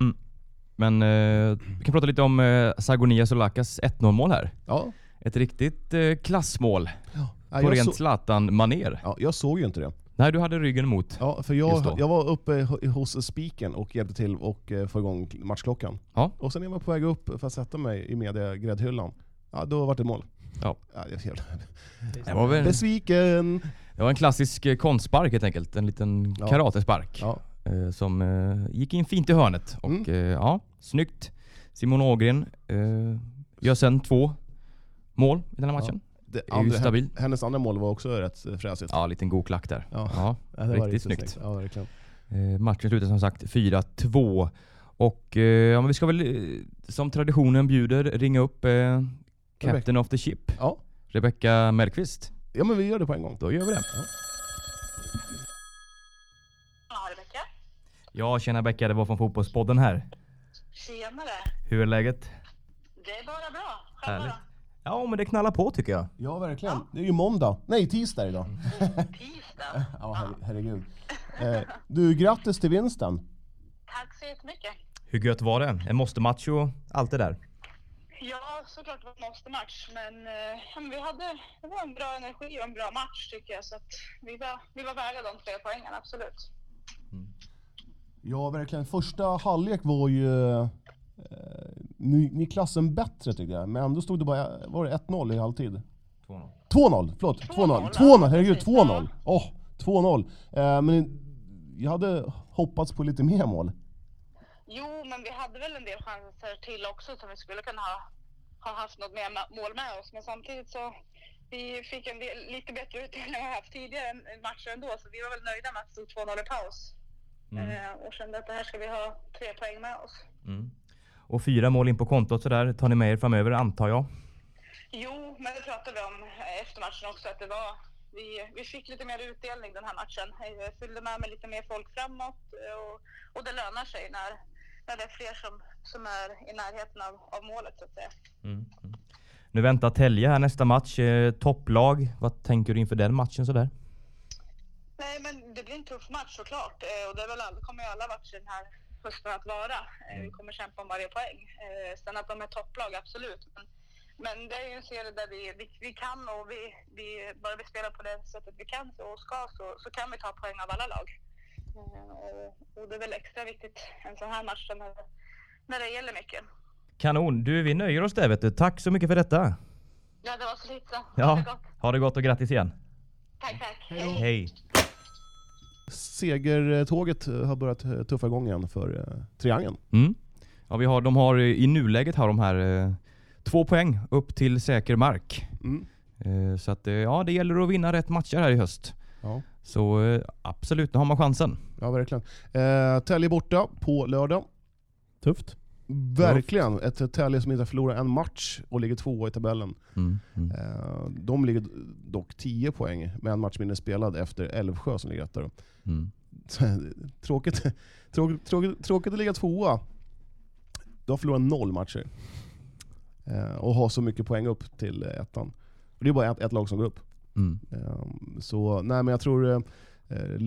Men eh, vi kan prata lite om eh, Sagonia Solakas 1-0 mål här. Ja. Ett riktigt eh, klassmål Ja, på jag, rent Zlatan-manér. ja, jag såg ju inte det. Nej, du hade ryggen emot. Ja, för jag, jag var uppe hos spiken och hjälpte till och eh, få igång matchklockan. Ja. Och sen när jag var på väg upp för att sätta mig i mediagräddhyllan, ja då var det mål. Ja. Ja, helt Det var, väl, besviken! det var en klassisk eh, konstspark helt enkelt. En liten Ja. karatespark. Ja. eh, som gick in fint i hörnet. Och Mm. ja, snyggt. Simon Ågren gör sen två mål i den här matchen. Det ju stabil. Hennes andra mål var också rätt eh, fräsigt. Ja, liten god klack där. Ja. Ja, Ja, riktigt riktigt snyggt. Ja, verkligen. Eh, matchen slutade som sagt 4-2. Och eh, ja, men vi ska väl eh, som traditionen bjuder ringa upp eh, Captain of the Ship, Ja. Rebecca Mellqvist. ja, men vi gör det på en gång. Då gör vi det. Ja. Ja, tjena Becka, det var från Fotbollspodden här. Tjenare. Hur är läget? Det är bara bra. Själva Härligt. Ja, men det knallar på tycker jag. Ja, verkligen. Det är ju måndag. Nej, tisdag idag. då? Tisdag. Ja, her- herregud. Eh, du, grattis till vinsten. Tack så jättemycket. Hur gött var det? En måste-match och allt det där. Ja, såklart det var en måste-match, men, eh, ja, men vi hade, det var en bra energi och en bra match tycker jag. Så att vi, var, vi var värda de tre poängen, absolut. Ja, verkligen. Första halvlek var ju eh, ni, ni klassen bättre tycker jag. Men ändå stod det bara var det 1-0 i halvtid. 2-0. 2-0, förlåt. 2-0. 2-0, 2-0, herregud, precis, 2-0. Åh, 2-0. Eh, men jag hade hoppats på lite mer mål. Jo, men vi hade väl en del chanser till också som vi skulle kunna ha, ha haft något mer mål med oss. Men samtidigt så vi fick en del, lite bättre utdelning än vi haft tidigare matcher ändå. Så vi var väl nöjda med att det stod 2-0 i paus. Eh, och kände att det här ska vi ha tre poäng med oss. Mm. Och fyra mål in på kontot sådär tar ni med er framöver antar jag? Jo, men det pratade vi om eh, efter matchen också att det var vi, vi fick lite mer utdelning den här matchen. Jag fyllde med med lite mer folk framåt eh, och, och det lönar sig när, när det är fler som, som är i närheten av, av målet så att säga. Mm. Mm. Nu väntar Telge här nästa match. Eh, topplag. Vad tänker du inför den matchen sådär? Nej, men det blir en tuff match såklart eh, och det är väl all, kommer ju alla matcher den här hösten att vara. Eh, Vi kommer kämpa om varje poäng. Eh, Sen att de är topplag, absolut. Men, men det är ju en serie där vi, vi, vi kan och vi, vi, bara vi spelar på det sättet vi kan och ska så, så kan vi ta poäng av alla lag. Eh, Och, det är väl extra viktigt en sån här match när, när det gäller mycket. Kanon. Du, vi nöjer oss där vet du. Tack så mycket för detta. Ja, det var så lite. Ja. Ha det gott. Ha det gott och grattis igen. Tack, tack. Hej. Segertåget har börjat eh, tuffa igång igen för eh, Triangeln. Mm. Ja, vi har, de har eh, i nuläget har de här två poäng upp till säker mark. Mm. Så att ja, det gäller att vinna rätt matcher här i höst. Ja. Så absolut, nu har man chansen. Ja, verkligen. Eh, Tälje borta på lördag. Tufft. Verkligen. Ett Tälje som inte har förlorat en match och ligger tvåa i tabellen. Mm. Mm. Eh, de ligger dock 10 poäng med en match mindre spelad efter Älvsjö som ligger etta. Mm. tråkigt, tråkigt, tråkigt, tråkigt att ligga tvåa. Du har förlorat noll matcher. Eh, och har så mycket poäng upp till eh, ettan. Och det är bara ett, ett lag som går upp. Mm. Eh, så nej men jag tror... Eh, eh,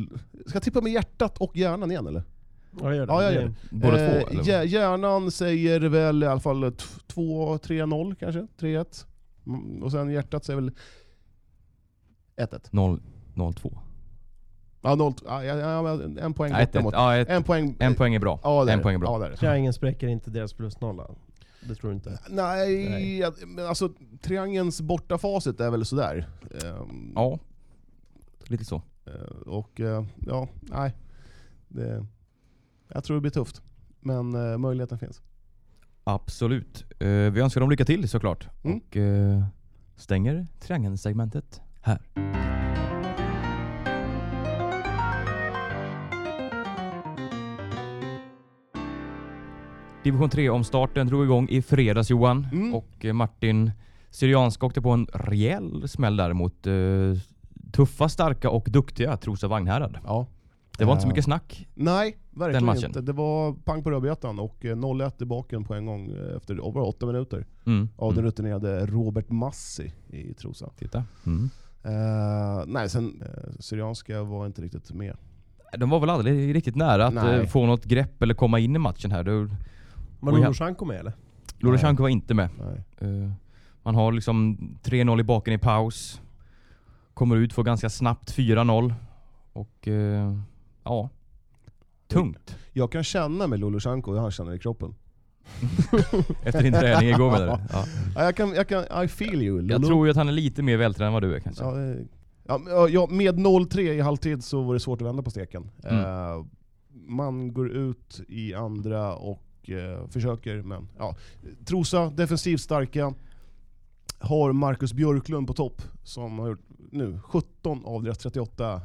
ska jag tippa med hjärtat och hjärnan igen eller? Ja, gör det. Ja, jag gör det. Båda Eh, två? Eller? hjär- hjärnan säger väl i alla fall 2-3-0 kanske, 3-1. Mm, Och sen hjärtat säger väl 1-1. 0, 0-2. Ja, 0, ja, ja, en poäng Ja, ett, ett, ja, ett, En poäng. en poäng är bra. Ja, en poäng är bra. Ja. Triangeln spräcker inte deras plusnolla. Det tror du inte? Nej, Nej. men alltså triangelns bortafacit är väl sådär. Ehm, Ja, lite så. eh, Och eh, ja, nej. Det, jag tror det blir tufft. Men eh, möjligheten finns. Absolut. Eh, vi önskar dem lycka till såklart. Mm. Och eh, stänger triangelsegmentet här. Division 3-omstarten drog igång i fredags Johan. Mm. Och eh, Martin Syrianska åkte på en rejäl smäll där mot eh, tuffa, starka och duktiga Trosa Vagnhärad. Ja. Det var inte så Ja. mycket snack. Nej, verkligen matchen. inte. Det var pang på rödbetan och eh, 0-1 i baken på en gång eh, efter oh, bara åtta minuter. Mm. Av den Mm. rutinerade Robert Massi i Trosa. Titta. Mm. Eh, nej, sen uh, Syrianska var inte riktigt med. De var väl aldrig riktigt nära att Nej. eh, få något grepp eller komma in i matchen här. Var. Lolosjanko med eller? Lorosjanko var inte med. Eh, man har liksom 3-0 i baken i paus. Kommer ut, får ganska snabbt 4-0. Och eh, ja, tungt. Jag kan känna med Lolosjanko hur han känner i kroppen. Efter din träning igår menar du? Ja. Ja, jag kan, jag kan, I feel you. Jag Lolo. tror ju att han är lite mer vältränad än vad du är kanske. Ja, eh, ja, med 0-3 i halvtid så var det svårt att vända på steken. Mm. Eh, man går ut i andra och eh, försöker, men ja. Trosa, defensivt starka. Har Marcus Björklund på topp, som har gjort nu 17 av deras 38 eh,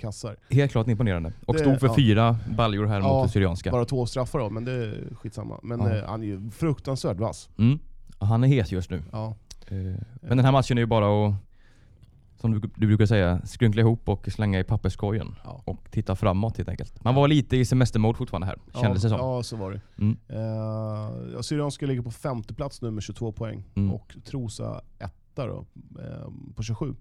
kassar. Helt klart imponerande. Och Det- stod för ja. fyra baljor här Ja, mot det Syrianska. Bara två straffar då, men det är skitsamma. Men Ja. eh, han är ju fruktansvärt vass. Mm. Han är het just nu. Ja. Eh, Men den här matchen är ju bara att, som du, du brukar säga, skrynkla ihop och slänga i papperskorgen. Ja. Och titta framåt helt enkelt. Man var lite i semestermode fortfarande här, kändes det som. Ja, så var det. Mm. Uh, Syrianska ligger på femte plats nu med 22 poäng Mm. och Trosa etta då, eh, på 27.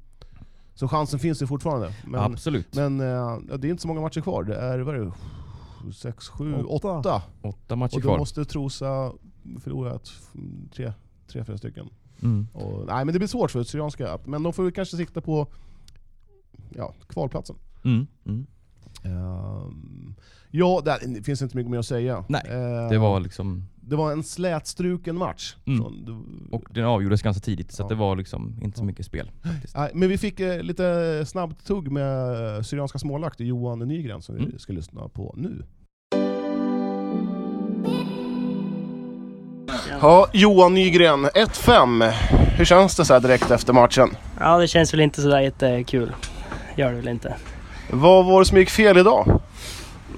Så chansen finns ju fortfarande. Men, Absolut. men eh, det är inte så många matcher kvar. Det är, vad är det? 6, 7, Åtta. 8. Åtta matcher Och då kvar. måste Trosa förlora ett, tre, tre, fyra stycken. Mm. Och, nej men det blir svårt för Syrianska. Men de får kanske sikta på ja, kvalplatsen. Mm. Mm. Ehm, ja, det, det finns inte mycket mer att säga. Nej, Ehm, Det var liksom, det var en slätstruken match. Mm. Från, det- och den avgjordes ganska tidigt så Ja. att det var liksom inte så mycket spel. Nej, men vi fick eh, lite snabbt tugg med Syrianska smålakt Johan Nygren som vi Mm. ska lyssna på nu. Ja, Johan Nygren, 1-5. Hur känns det så här direkt efter matchen? Ja, det känns väl inte sådär jättekul. Gör det väl inte. Vad var det som gick fel idag?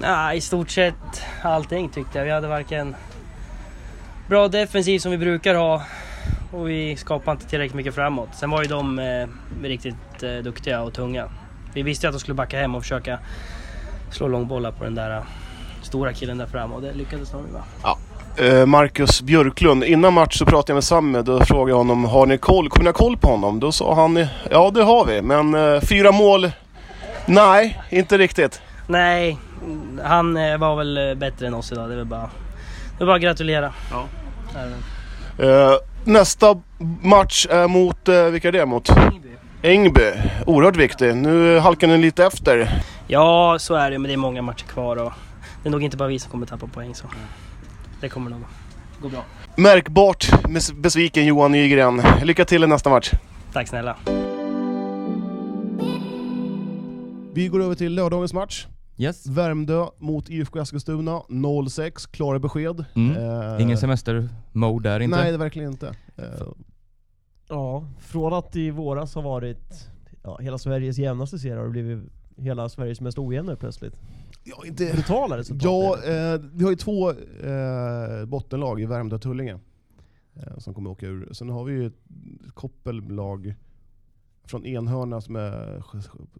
Ja, I stort sett allting tyckte jag. Vi hade varken bra defensiv som vi brukar ha och vi skapade inte tillräckligt mycket framåt. Sen var ju de eh, riktigt eh, duktiga och tunga. Vi visste ju att de skulle backa hem och försöka slå långbollar på den där eh, stora killen där framme och det lyckades de ju va. Eh, Marcus Björklund, innan match så pratade jag med Samme, då frågade jag honom har ni koll, kommer ni ha koll på honom? Då sa han ja det har vi, men eh, fyra mål? Nej, inte riktigt. Nej, han eh, var väl eh, bättre än oss idag. Det är väl bara, det är bara att gratulera. Ja. Eh, nästa match är mot, eh, vilka är det mot? Ängby. Oerhört viktig. Nu halkar ni lite efter. Ja, så är det men det är många matcher kvar och det är nog inte bara vi som kommer tappa poäng så. Det kommer nog. Går bra. Märkbart besviken Johan Nygren. Lycka till i nästa match. Tack snälla. Vi går över till lördagens match. Yes. Värmdö mot IFK Eskilstuna, 0-6, klara besked. Mm. Eh, Ingen semester-mode där inte. Nej, verkligen inte. Eh, Ja, från att i våras har varit ja, hela Sveriges jämnaste serie har det blivit hela Sveriges mest ojämna plötsligt. ja, inte... Brutala resultat. Ja, eh, vi har ju två eh, bottenlag i Värmdö och Tullinge. Eh, som kommer åka ur. Sen har vi ju ett koppellag från Enhörna som är,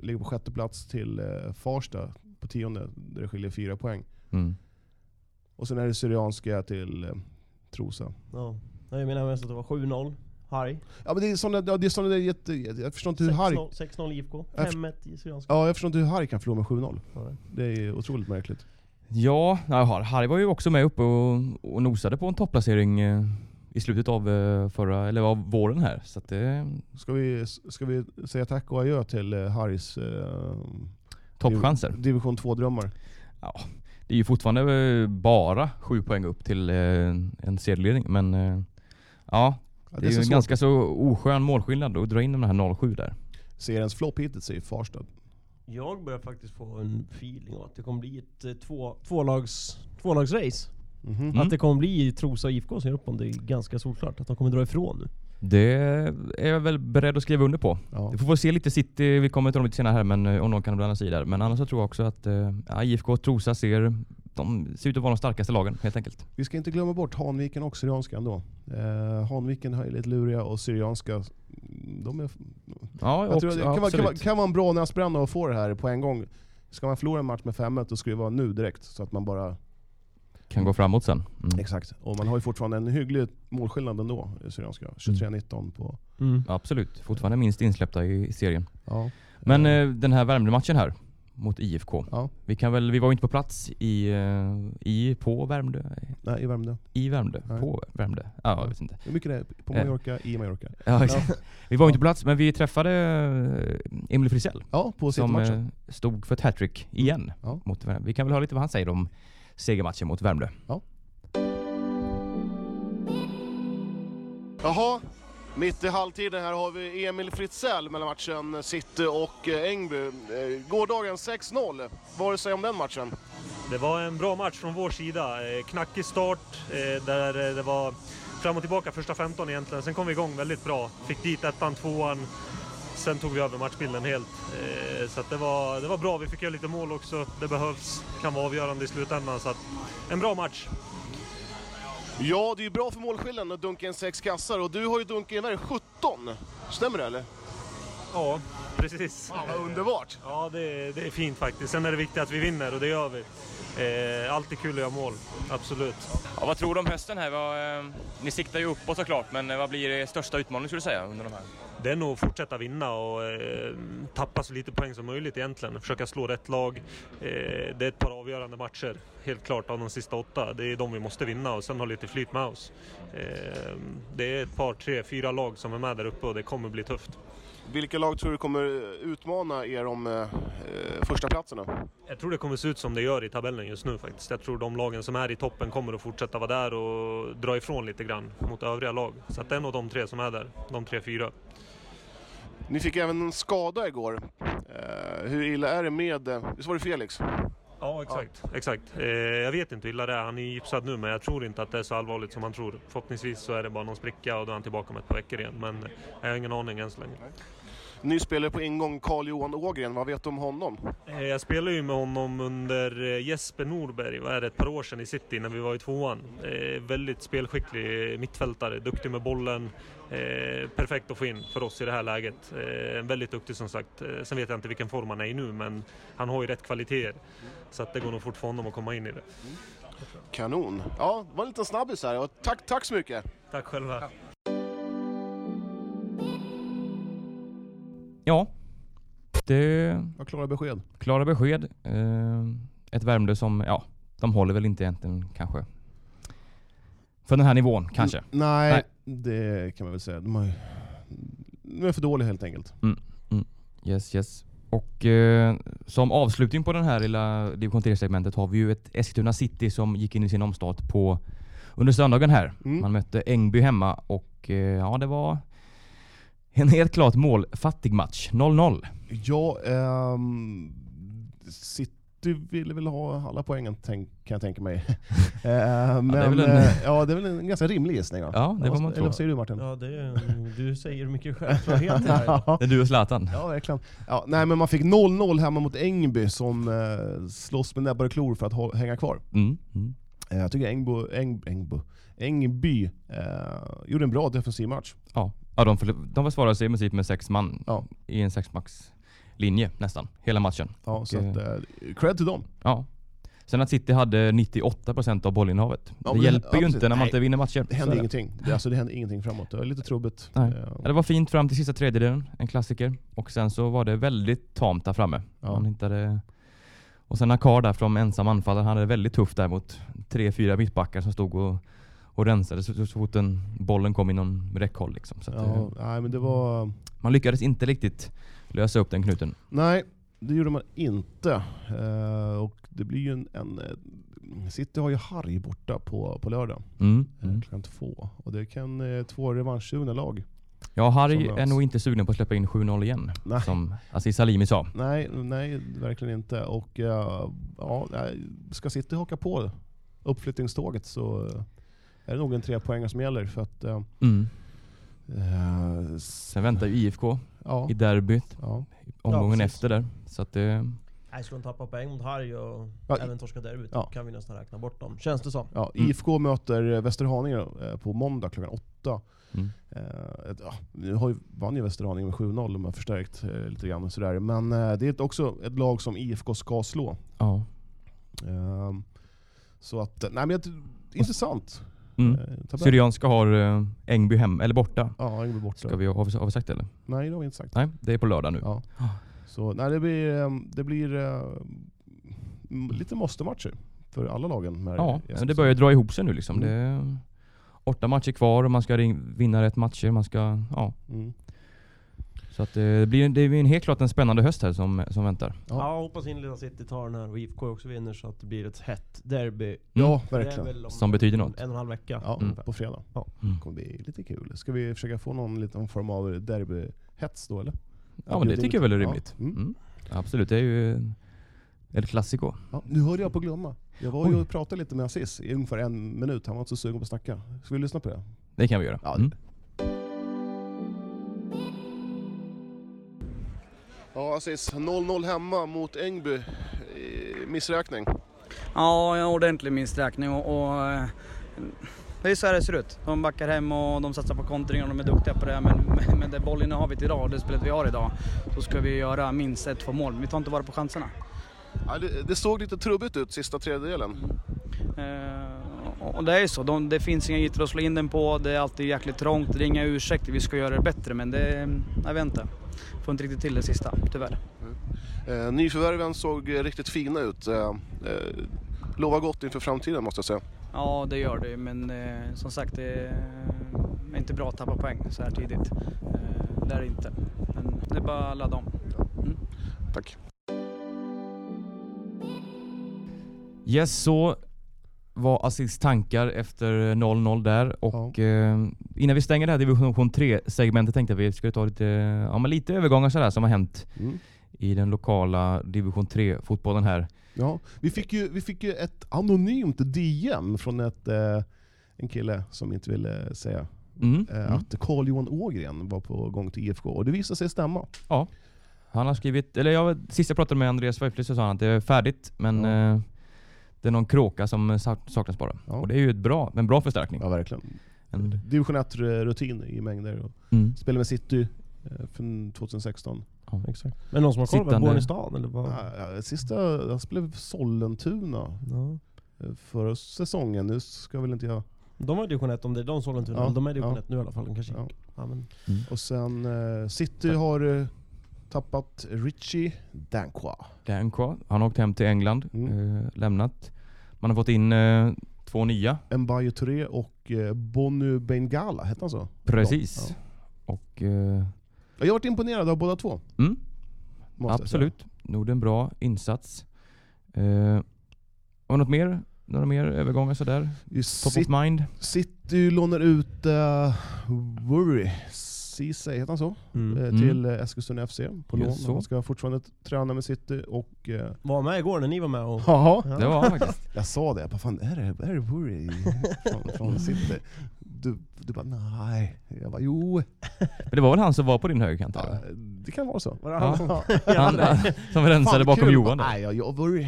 ligger på sjätte plats till eh, Farsta på tionde, där det skiljer fyra poäng. Mm. Och sen är det Syrianska till eh, Trosa. Ja. Jag menar mest att det var 7-0, Harry. Ja men det är sådana, ja, det är såna där jätte, jag förstår inte hur Harry 6-0 6-0 IFK, 5-1 i Syrianska. Ja, jag förstår inte hur Harry kan förlora med 7-0. Ja. Det är otroligt märkligt. Ja, ja, Har- Harry var ju också med uppe och, och nosade på en topplacering eh, i slutet av eh, förra, eller av våren här. Så att det Ska vi, ska vi säga tack och adjö till eh, Harrys eh, toppchanser. div- division 2-drömmar? Det är ju fortfarande eh, bara sju poäng upp till eh, en serieledning, men eh, ja, Ja, det är ju en ganska så oskön målskillnad att dra in den här 0-7 där. Seriens flopp hittills är ju Farstad. Jag börjar faktiskt få en feeling av att det kommer bli ett eh, två, tvålags, tvålagsrace. Mhm. Mm. Att det kommer bli Trosa och IFK som gör upp om det är ganska solklart. Att de kommer dra ifrån nu. Det är jag väl beredd att skriva under på. Ja. Vi får se lite City, vi kommer till dem lite senare här, men eh, om någon kan blanda sig där. Men annars så tror jag också att eh, ja, IFK och Trosa ser, de ser ut att vara de starkaste lagen helt enkelt. Vi ska inte glömma bort Hanviken och Syrianska ändå. Eh, Hanviken är lite luriga och Syrianska, de är... Ja, Jag tror också, det kan, vara, kan, vara, kan vara en bra näsbränna att få det här på en gång. Ska man förlora en match med 5 då ska det vara nu direkt. Så att man bara... Kan gå framåt sen. Mm. Exakt. Och man har ju fortfarande en hygglig målskillnad ändå i Syrianska. 23-19 på... Absolut, fortfarande minst insläppta i serien. Ja. Men eh, den här Värmdö-matchen här mot IFK. Ja, Vi, kan väl, vi var ju inte på plats i, eh, i på Värmdö. nej, i Värmdö. I Värmdö? Nej. På Värmdö? Ja, jag vet inte. Hur mycket det är på Eh. Mallorca, i Mallorca. Ja. Vi var inte på plats, men vi träffade eh, Emil Frisell. Ja, på som eh, stod för ett hattrick igen. Ja. Mot. Vi kan väl höra lite vad han säger om segermatchen mot Värmdö. Jaha, mitt i halvtiden här har vi Emil Fritzell mellan matchen City och eh, Ängby. Eh, Gårdagen 6-0. Vad har du att säga om den matchen? Det var en bra match från vår sida. Eh, Knackig start där det var fram och tillbaka första 15 egentligen. Sen kom vi igång väldigt bra. Fick dit ettan, tvåan. Sen tog vi över matchbilden helt. Eh, så att det, var, det var bra. Vi fick göra lite mål också. Det behövs. Kan vara avgörande i slutändan. Så att en bra match. Ja, det är ju bra för målskillnaden att dunka in sex kassar och du har ju dunkat in 17. Stämmer det eller? Ja, precis. Ja, underbart! Ja, det, det är fint faktiskt. Sen är det viktigt att vi vinner och det gör vi. Eh, alltid kul att göra mål. Absolut. Ja, vad tror du om hösten här? Vad, eh, ni siktar ju uppåt såklart, men eh, vad blir er största utmaning skulle du säga under de här? Det är nog att fortsätta vinna och eh, tappa så lite poäng som möjligt egentligen. Försöka slå rätt lag. Eh, det är ett par avgörande matcher, helt klart, av de sista åtta. Det är de vi måste vinna och sen ha lite flyt med oss. Eh, det är ett par, tre, fyra lag som är med där uppe och det kommer bli tufft. Vilka lag tror du kommer utmana er om eh, eh, första platserna? Jag tror det kommer se ut som det gör i tabellen just nu faktiskt. Jag tror de lagen som är i toppen kommer att fortsätta vara där och dra ifrån lite grann mot övriga lag. Så att det är nog de tre som är där, de tre, fyra. Ni fick även en skada igår. Eh, hur illa är det med... eh, Visst var det Felix? Ja, exakt. exakt. Eh, jag vet inte hur illa det är. Han är gipsad nu, men jag tror inte att det är så allvarligt som man tror. Förhoppningsvis så är det bara någon spricka och då är han tillbaka om ett par veckor igen. Men jag har ingen aning än så länge. Ny spelare på ingång, Carl-Johan Ågren. Vad vet du om honom? Eh, jag spelade ju med honom under eh, Jesper Norberg, vad är det, ett par år sedan i City när vi var i tvåan. Eh, väldigt spelskicklig mittfältare, duktig med bollen. Perfekt att få in för oss i det här läget. Väldigt duktig som sagt. Sen vet jag inte vilken form han är i nu, men han har ju rätt kvaliteter. Så att det går nog fort för honom att komma in i det. Kanon. Ja, det var en liten snabbis här. Tack, tack så mycket! Tack själva. Ja, det Jag klara besked. klara besked. Eh, ett Värmdö som, ja, de håller väl inte egentligen kanske. För den här nivån kanske. N- nej, Nej. det kan man väl säga. De, har, de är för dåliga helt enkelt. Yes, yes. Och eh, som avslutning på den här lilla division 3-segmentet har vi ju ett Eskilstuna City som gick in i sin omstart på under söndagen här. Mm. Man mötte Ängby hemma och eh, ja, det var en helt klart målfattig match. 0-0. Ja, ehm, City ville väl ha alla poängen tänk, kan jag tänka mig. Eh, men, det är väl en- eh, ja, det är väl en ganska rimlig gissning. va? Ja, det var man Eller tror. vad säger du Martin? Ja, det är, du säger mycket självklarheter här. Ja. Det är du och Zlatan. Ja, verkligen. Ja, nej, men man fick 0-0 hemma mot Ängby som eh, slåss med näbbar och klor för att hå- hänga kvar. Mm. Mm. Eh, jag tycker Ängbo, Äng, Ängbo, Ängby eh, gjorde en bra defensiv match. Ja, ja de, de försvarade sig i princip med sex man Ja. i en sexmax-linje nästan, hela matchen. Ja, så att, eh, eh, cred till dem. ja. Sen att City hade 98% av bollinnehavet. Ja, det men- hjälper ja, ju precis. inte när man Nej. inte vinner matcher. Det Så hände är ingenting. Det, alltså, det hände ingenting framåt. Det var lite trubbigt. Nej. Eh, Ja, det var fint fram till sista tredjedelen, en klassiker. Och sen så var det väldigt tamt där framme. Ja. Man hittade... Och sen Akar där från ensam anfallare, han hade det väldigt tufft där mot tre, fyra mittbackar som stod och, och rensade så, så fort den, bollen kom inom räckhåll. Liksom. Så att, ja, eh, nej, men det var... man lyckades inte riktigt lösa upp den knuten. Nej, det gjorde man inte. Eh, och det blir ju en... en eh, City har ju Harry borta på, på lördag, Mm. mm. Mm. klockan två. Och det kan eh, två revanschsugna lag. Ja, Harry är nog inte sugen på att släppa in 7-0 igen. Nej. Som Aziz Salimi sa. Nej, nej, verkligen inte. Och eh, ja, ska City haka på uppflyttningståget så eh, är det nog en trepoängare som gäller. För att, eh, Mm. eh, Sen väntar ju IFK ja, i derbyt, ja. omgången precis. efter där. Så att det... Nej, skulle de tappa poäng mot Harry och Ja, även torska derbyt ja. kan vi nästan räkna bort dem. Känns det som. Ja, Mm. IFK möter Västerhaninge eh, på måndag klockan åtta. Mm. Eh, ja, nu har ju, vann ju Västerhaninge med 7-0, de har förstärkt eh, lite grann och sådär. Men eh, det är också ett lag som IFK ska slå. Ja. Ehm, så att, nej men det- intressant. Mm. Eh. Syrianska har uh, Ängby hem, eller borta. Ja, Ängby borta. Ska vi, har, vi, har vi sagt det eller? Nej, det har vi inte sagt. Nej, det är på lördag nu. Ja. Så nej, det blir, eh, det blir eh, m- lite måste-matcher för alla lagen. Ja, det börjar dra ihop sig nu liksom. Mm. Det är åtta matcher kvar och man ska vinna rätt matcher. Man ska, ja. Mm. Så att eh, det blir, det blir en helt klart en spännande höst här som, som väntar. Ja. Ja, hoppas Inleda City tar den här och IFK också vinner så att det blir ett hett derby. Ja, Det är verkligen. väl om Som betyder något. En och en halv vecka. Ja, Mm. på fredag. Ja. Mm. Det kommer bli lite kul. Ska vi försöka få någon liten form av derbyhets då eller? Ja men det tycker jag väl är Ja. rimligt. Mm. Mm. Absolut, det är ju El Clasico. Ja, nu hörde jag på att glömma. Jag var ju och pratade lite med Aziz i ungefär en minut. Han var inte så sugen på att snacka. Ska vi lyssna på det? Det kan vi göra. Ja, Mm. Ja Aziz, 0-0 hemma mot Ängby. Eh, Missräkning. Ja, en ordentlig missräkning och, och eh, det är så här det ser ut. De backar hem och de satsar på kontring och de är duktiga på det. Men med- det bollinnehavet idag och det spelet vi har idag så ska vi göra minst ett, två mål. Vi tar inte vara på chanserna. Ja, det, det såg lite trubbigt ut sista tredjedelen. Eh, och det är ju så. De, det finns inga ytor att slå in den på. Det är alltid jäkligt trångt. Det är inga ursäkter. Vi ska göra det bättre men det... Jag vet inte. Får inte riktigt till det sista, tyvärr. Eh, nyförvärven såg riktigt fina ut. Eh, eh, lovar gott inför framtiden måste jag säga. Ja, det gör det men eh, som sagt det är inte bra att tappa poäng så här tidigt. Eh, det är det inte. Men det är bara att ladda om. Tack. Yes, så var Aziz tankar efter 0-0 där och eh, innan vi stänger det här division 3-segmentet tänkte jag att vi skulle ta lite, ja, men lite övergångar sådär som har hänt Mm. i den lokala division 3-fotbollen här. Ja, vi, fick ju, vi fick ju ett anonymt DM från ett, eh, en kille som inte ville säga Mm. eh, Mm. att Carl-Johan Ågren var på gång till IFK. Och det visade sig stämma. Ja. Han har skrivit, eller jag, sist jag pratade med Andreas Weifler så sa han att det är färdigt men Ja. Det är någon kråka som sak- saknas bara. Ja. Och det är ju ett bra, en bra förstärkning. Ja, verkligen. En, Division 1-rutin i mängder. Och mm. spelade med City eh, för 2016. ja. Exakt. Men någon som har koll, Sittande- Born i stan eller vad? Ja, ja, sista, jag spelade för Sollentuna Ja. eh, förra säsongen. Nu ska väl inte jag... De var i division 1 om det är de Sollentuna, Ja, de är i division ja. 1 nu i alla fall. De kanske Ja. ja. men, Och sen eh, City har eh, tappat Richie Dankwa. Dan kvar. Han har åkt hem till England, Mm. eh, lämnat. Man har fått in eh, två nya. Mbaye Touré och eh, Bonu Bengala, hette han så? Precis. Ja. Och eh, Jag har varit imponerad av båda två. mm, absolut. Gjorde en bra insats. Eh, och något mer några mer övergångar sådär? Top of mind? City lånar ut uh, Worry, Ceesay, heter han så? Mm. Eh, Mm. till eh, Eskilstuna FC på lån. Han ska fortfarande träna med City och... eh, Var med igår när ni var med och... Jaha, Ja. Det var han faktiskt. jag sa det, jag bara, fan är det, är det Worry från, från City? Du, du bara nej. Jag bara jo. Men det var väl han som var på din högerkant? Ja, eller? det kan vara så. Var det han som... Han, han, som rensade Fan, bakom kul. Johan där. Nej, jag, jag Worry.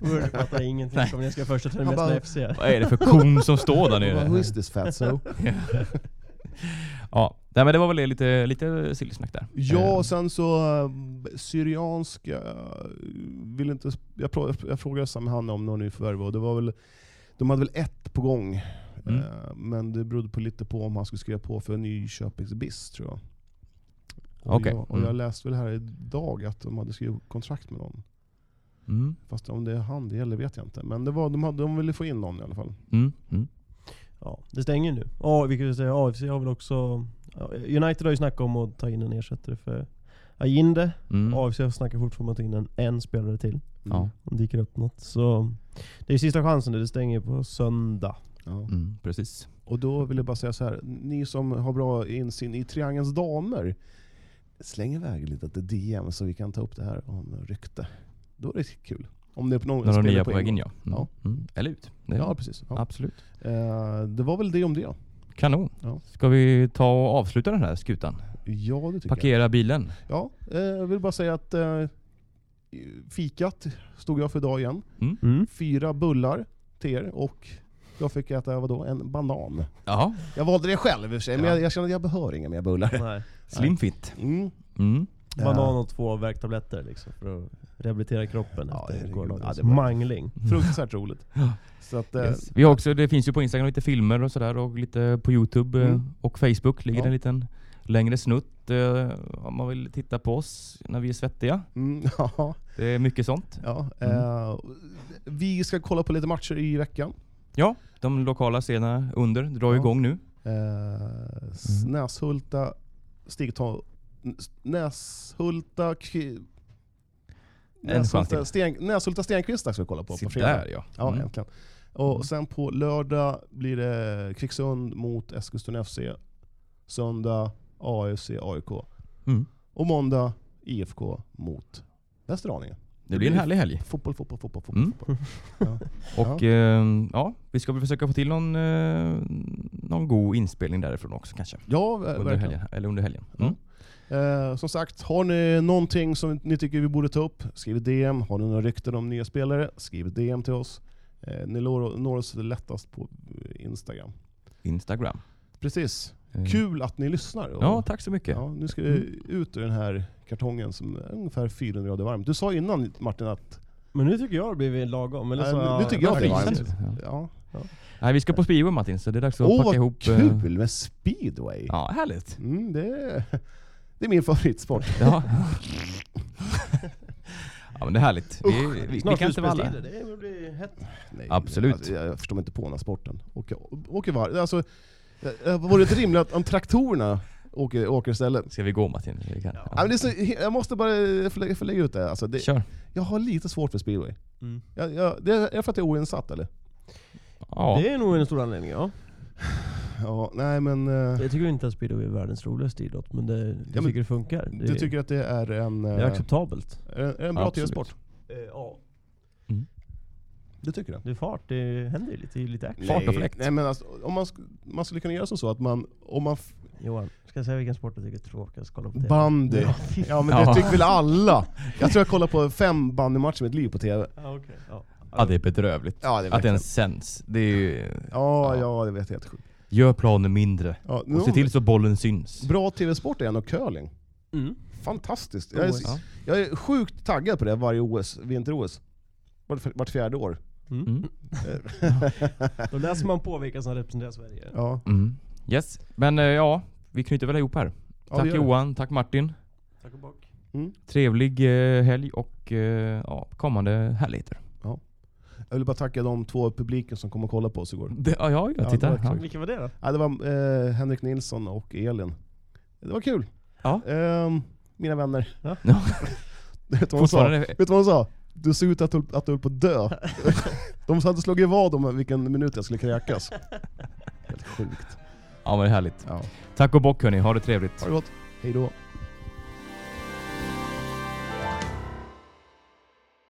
Jag fattar ingenting om jag ska första bara- i FC. Vad är det för kon som står där bara, Who nere? is this fatso? Ja, nej, men det var väl lite, lite sillsnack där. Ja, Eh, och sen så eh, Syrianska, eh, vill inte, jag, jag frågade Sam Hanna om någon nyförvärv och det var väl, de hade väl ett på gång. Mm. Men det berodde på lite på om han skulle skriva på för Nyköpings BIS tror jag. Och, Okej, jag, och mm. jag läste väl här idag att de hade skrivit kontrakt med någon. Mm, Fast om det är han det gäller vet jag inte. Men det var, de, hade, de ville få in någon i alla fall. mm, mm. Ja, det stänger nu. Ja, vi kan säga AFC har väl också... United har ju snackat om att ta in en ersättare för Ajinde. Mm. AFC snackar fortfarande om att ta in en, en spelare till. Ja, Om det dyker upp något. Så det är sista chansen, det stänger på söndag. Ja. mm, precis. Och då vill jag bara säga så här. ni som har bra insyn i Triangelns damer, släng iväg lite DM så vi kan ta upp det här om rykte. Då är det kul. Om det är på någon Några nya på en väg in gång. ja. Mm. Ja. Mm. Eller ut. Ja, precis. Ja. Absolut. Eh, det var väl det om det. Kanon. Ja. Ska vi ta och avsluta den här skutan? Ja, det tycker Parkera bilen. jag. Ja, eh, jag vill bara säga att eh, fikat stod jag för idag igen. Mm. Fyra bullar till er och jag fick äta vadå, en banan. Ja, Jag valde det själv i och för sig, men Ja. jag, jag känner att jag behöver inga mer bullar. Nej. slim fit. Mm. Banan och två värktabletter liksom, för att rehabilitera kroppen Ja, efter gårdagens Ja, mangling. Fruktansvärt roligt. Så att, eh, Yes. Vi har också, det finns ju på Instagram lite filmer och sådär och lite på Youtube eh, Mm. och Facebook ligger Ja. en liten längre snutt eh, om man vill titta på oss när vi är svettiga. Mm, ja, Det är mycket sånt. ja. Mm. Eh, vi ska kolla på lite matcher i veckan. Ja, de lokala scenerna under drar Ja. igång nu. Eh, s- Mm. Näshulta, Näshulta. Sten, Näshulta Stenkvista ska vi kolla på Se på fredag. där ja. Ja, Mm. äntligen. Och sen på lördag blir det Kvicksund mot Eskilstuna FC. Söndag AFC AIK. Mm. Och måndag IFK mot Västerhaninge. Det blir en härlig helg. Fotboll, fotboll, fotboll, fotboll. Mm. fotboll. Ja. Och ja. ja, vi ska väl försöka få till någon, eh, någon god inspelning därifrån också kanske. ja, Under verkligen. helgen. Eller under helgen. Mm. Eh, som sagt, har ni någonting som ni tycker vi borde ta upp, skriv DM. Har ni några rykten om nya spelare, skriv DM till oss. Eh, ni når, oss lättast på Instagram. Instagram. Precis. Eh, Kul att ni lyssnar. Och, Ja, tack så mycket. ja, nu ska vi ut ur den här kartongen som är ungefär 400 grader varmt. Du sa innan Martin att... Men nu tycker jag det blivit lagom. Eller Nej, så nu- nu tycker jag att det är varmt. Ja. Ja. Nej, vi ska på speedway Martin, så det är dags att Åh packa vad ihop. eh, kul med speedway! Ja, härligt. Mm, det, är, det är min favoritsport. Ja. ja men det är härligt. Vi, vi, vi Snart kan inte vara alla. det blir hett. Nej, Absolut. Alltså, jag, jag förstår mig inte på den här sporten. Åker, åker var, alltså, eh, vore det inte rimligt att om traktorerna åker, åker istället? Ska vi gå Martin? Vi kan. Ja. Ja. men det är så, jag måste bara få lägga, få lägga ut det. Alltså, det Kör. jag har lite svårt för speedway. Mm. Jag, jag, det är för att jag är oinsatt eller? Ja. Det är nog en stor anledning, ja. Ja, nej men... eh, Jag tycker inte att speedway är världens roligaste idrott, men det, jag men tycker det funkar. Det, Du tycker att det är en, det är eh, acceptabelt. är en, är en bra Absolut. tv-sport? ja. Det tycker jag. Det är fart, det händer ju lite, lite action. Fart och fläkt. Nej men alltså, om man, sk- man skulle kunna göra som så att man, om man f- Johan, ska jag säga vilken sport du tycker är tråkigast att kolla på TV? bandy, Ja, ja men Ja. det tycker väl alla? Jag tror jag kollar på fem bandymatcher i mitt liv på TV. Ja, okej. Ja. ja, det är bedrövligt. Ja, det är att det verkligen. ens sänds. Det är ju... Ja, Ja. ja det vet jag helt sjukt. Gör planen mindre. Ja, Och se till så bollen syns. Bra tv-sport är ändå curling. Mm. Fantastiskt. Jag är. Ja. jag är sjukt taggad på det varje OS, vinter-OS. Vart, vart fjärde år. Mm. Mm. Då läser man på vilka som representerar Sverige. Ja. Mm. Yes. Men eh, ja, vi knyter väl ihop här. Ja, tack. Johan, tack Martin. Tack och bock. Trevlig eh, helg och eh, ja, kommande härligheter. Jag vill bara tacka de två publiken som kom och kollade på oss igår. Det, ja, ja, Ja, jag tittar. det var Ja, kul. Vilka var det då? Ja, det var eh, Henrik Nilsson och Elin. Det var kul. Ja. Ehm, mina vänner. Ja. Ja. Vet du vad hon sa? Fortfarande Vet du vad hon sa? Du ser ut att du, att du höll på att dö. De hade slagit vad om vilken minut jag skulle kräkas. Helt sjukt. Ja men det är härligt. Ja. Tack och bock hörni, ha det trevligt. Ha det gott. Hej då.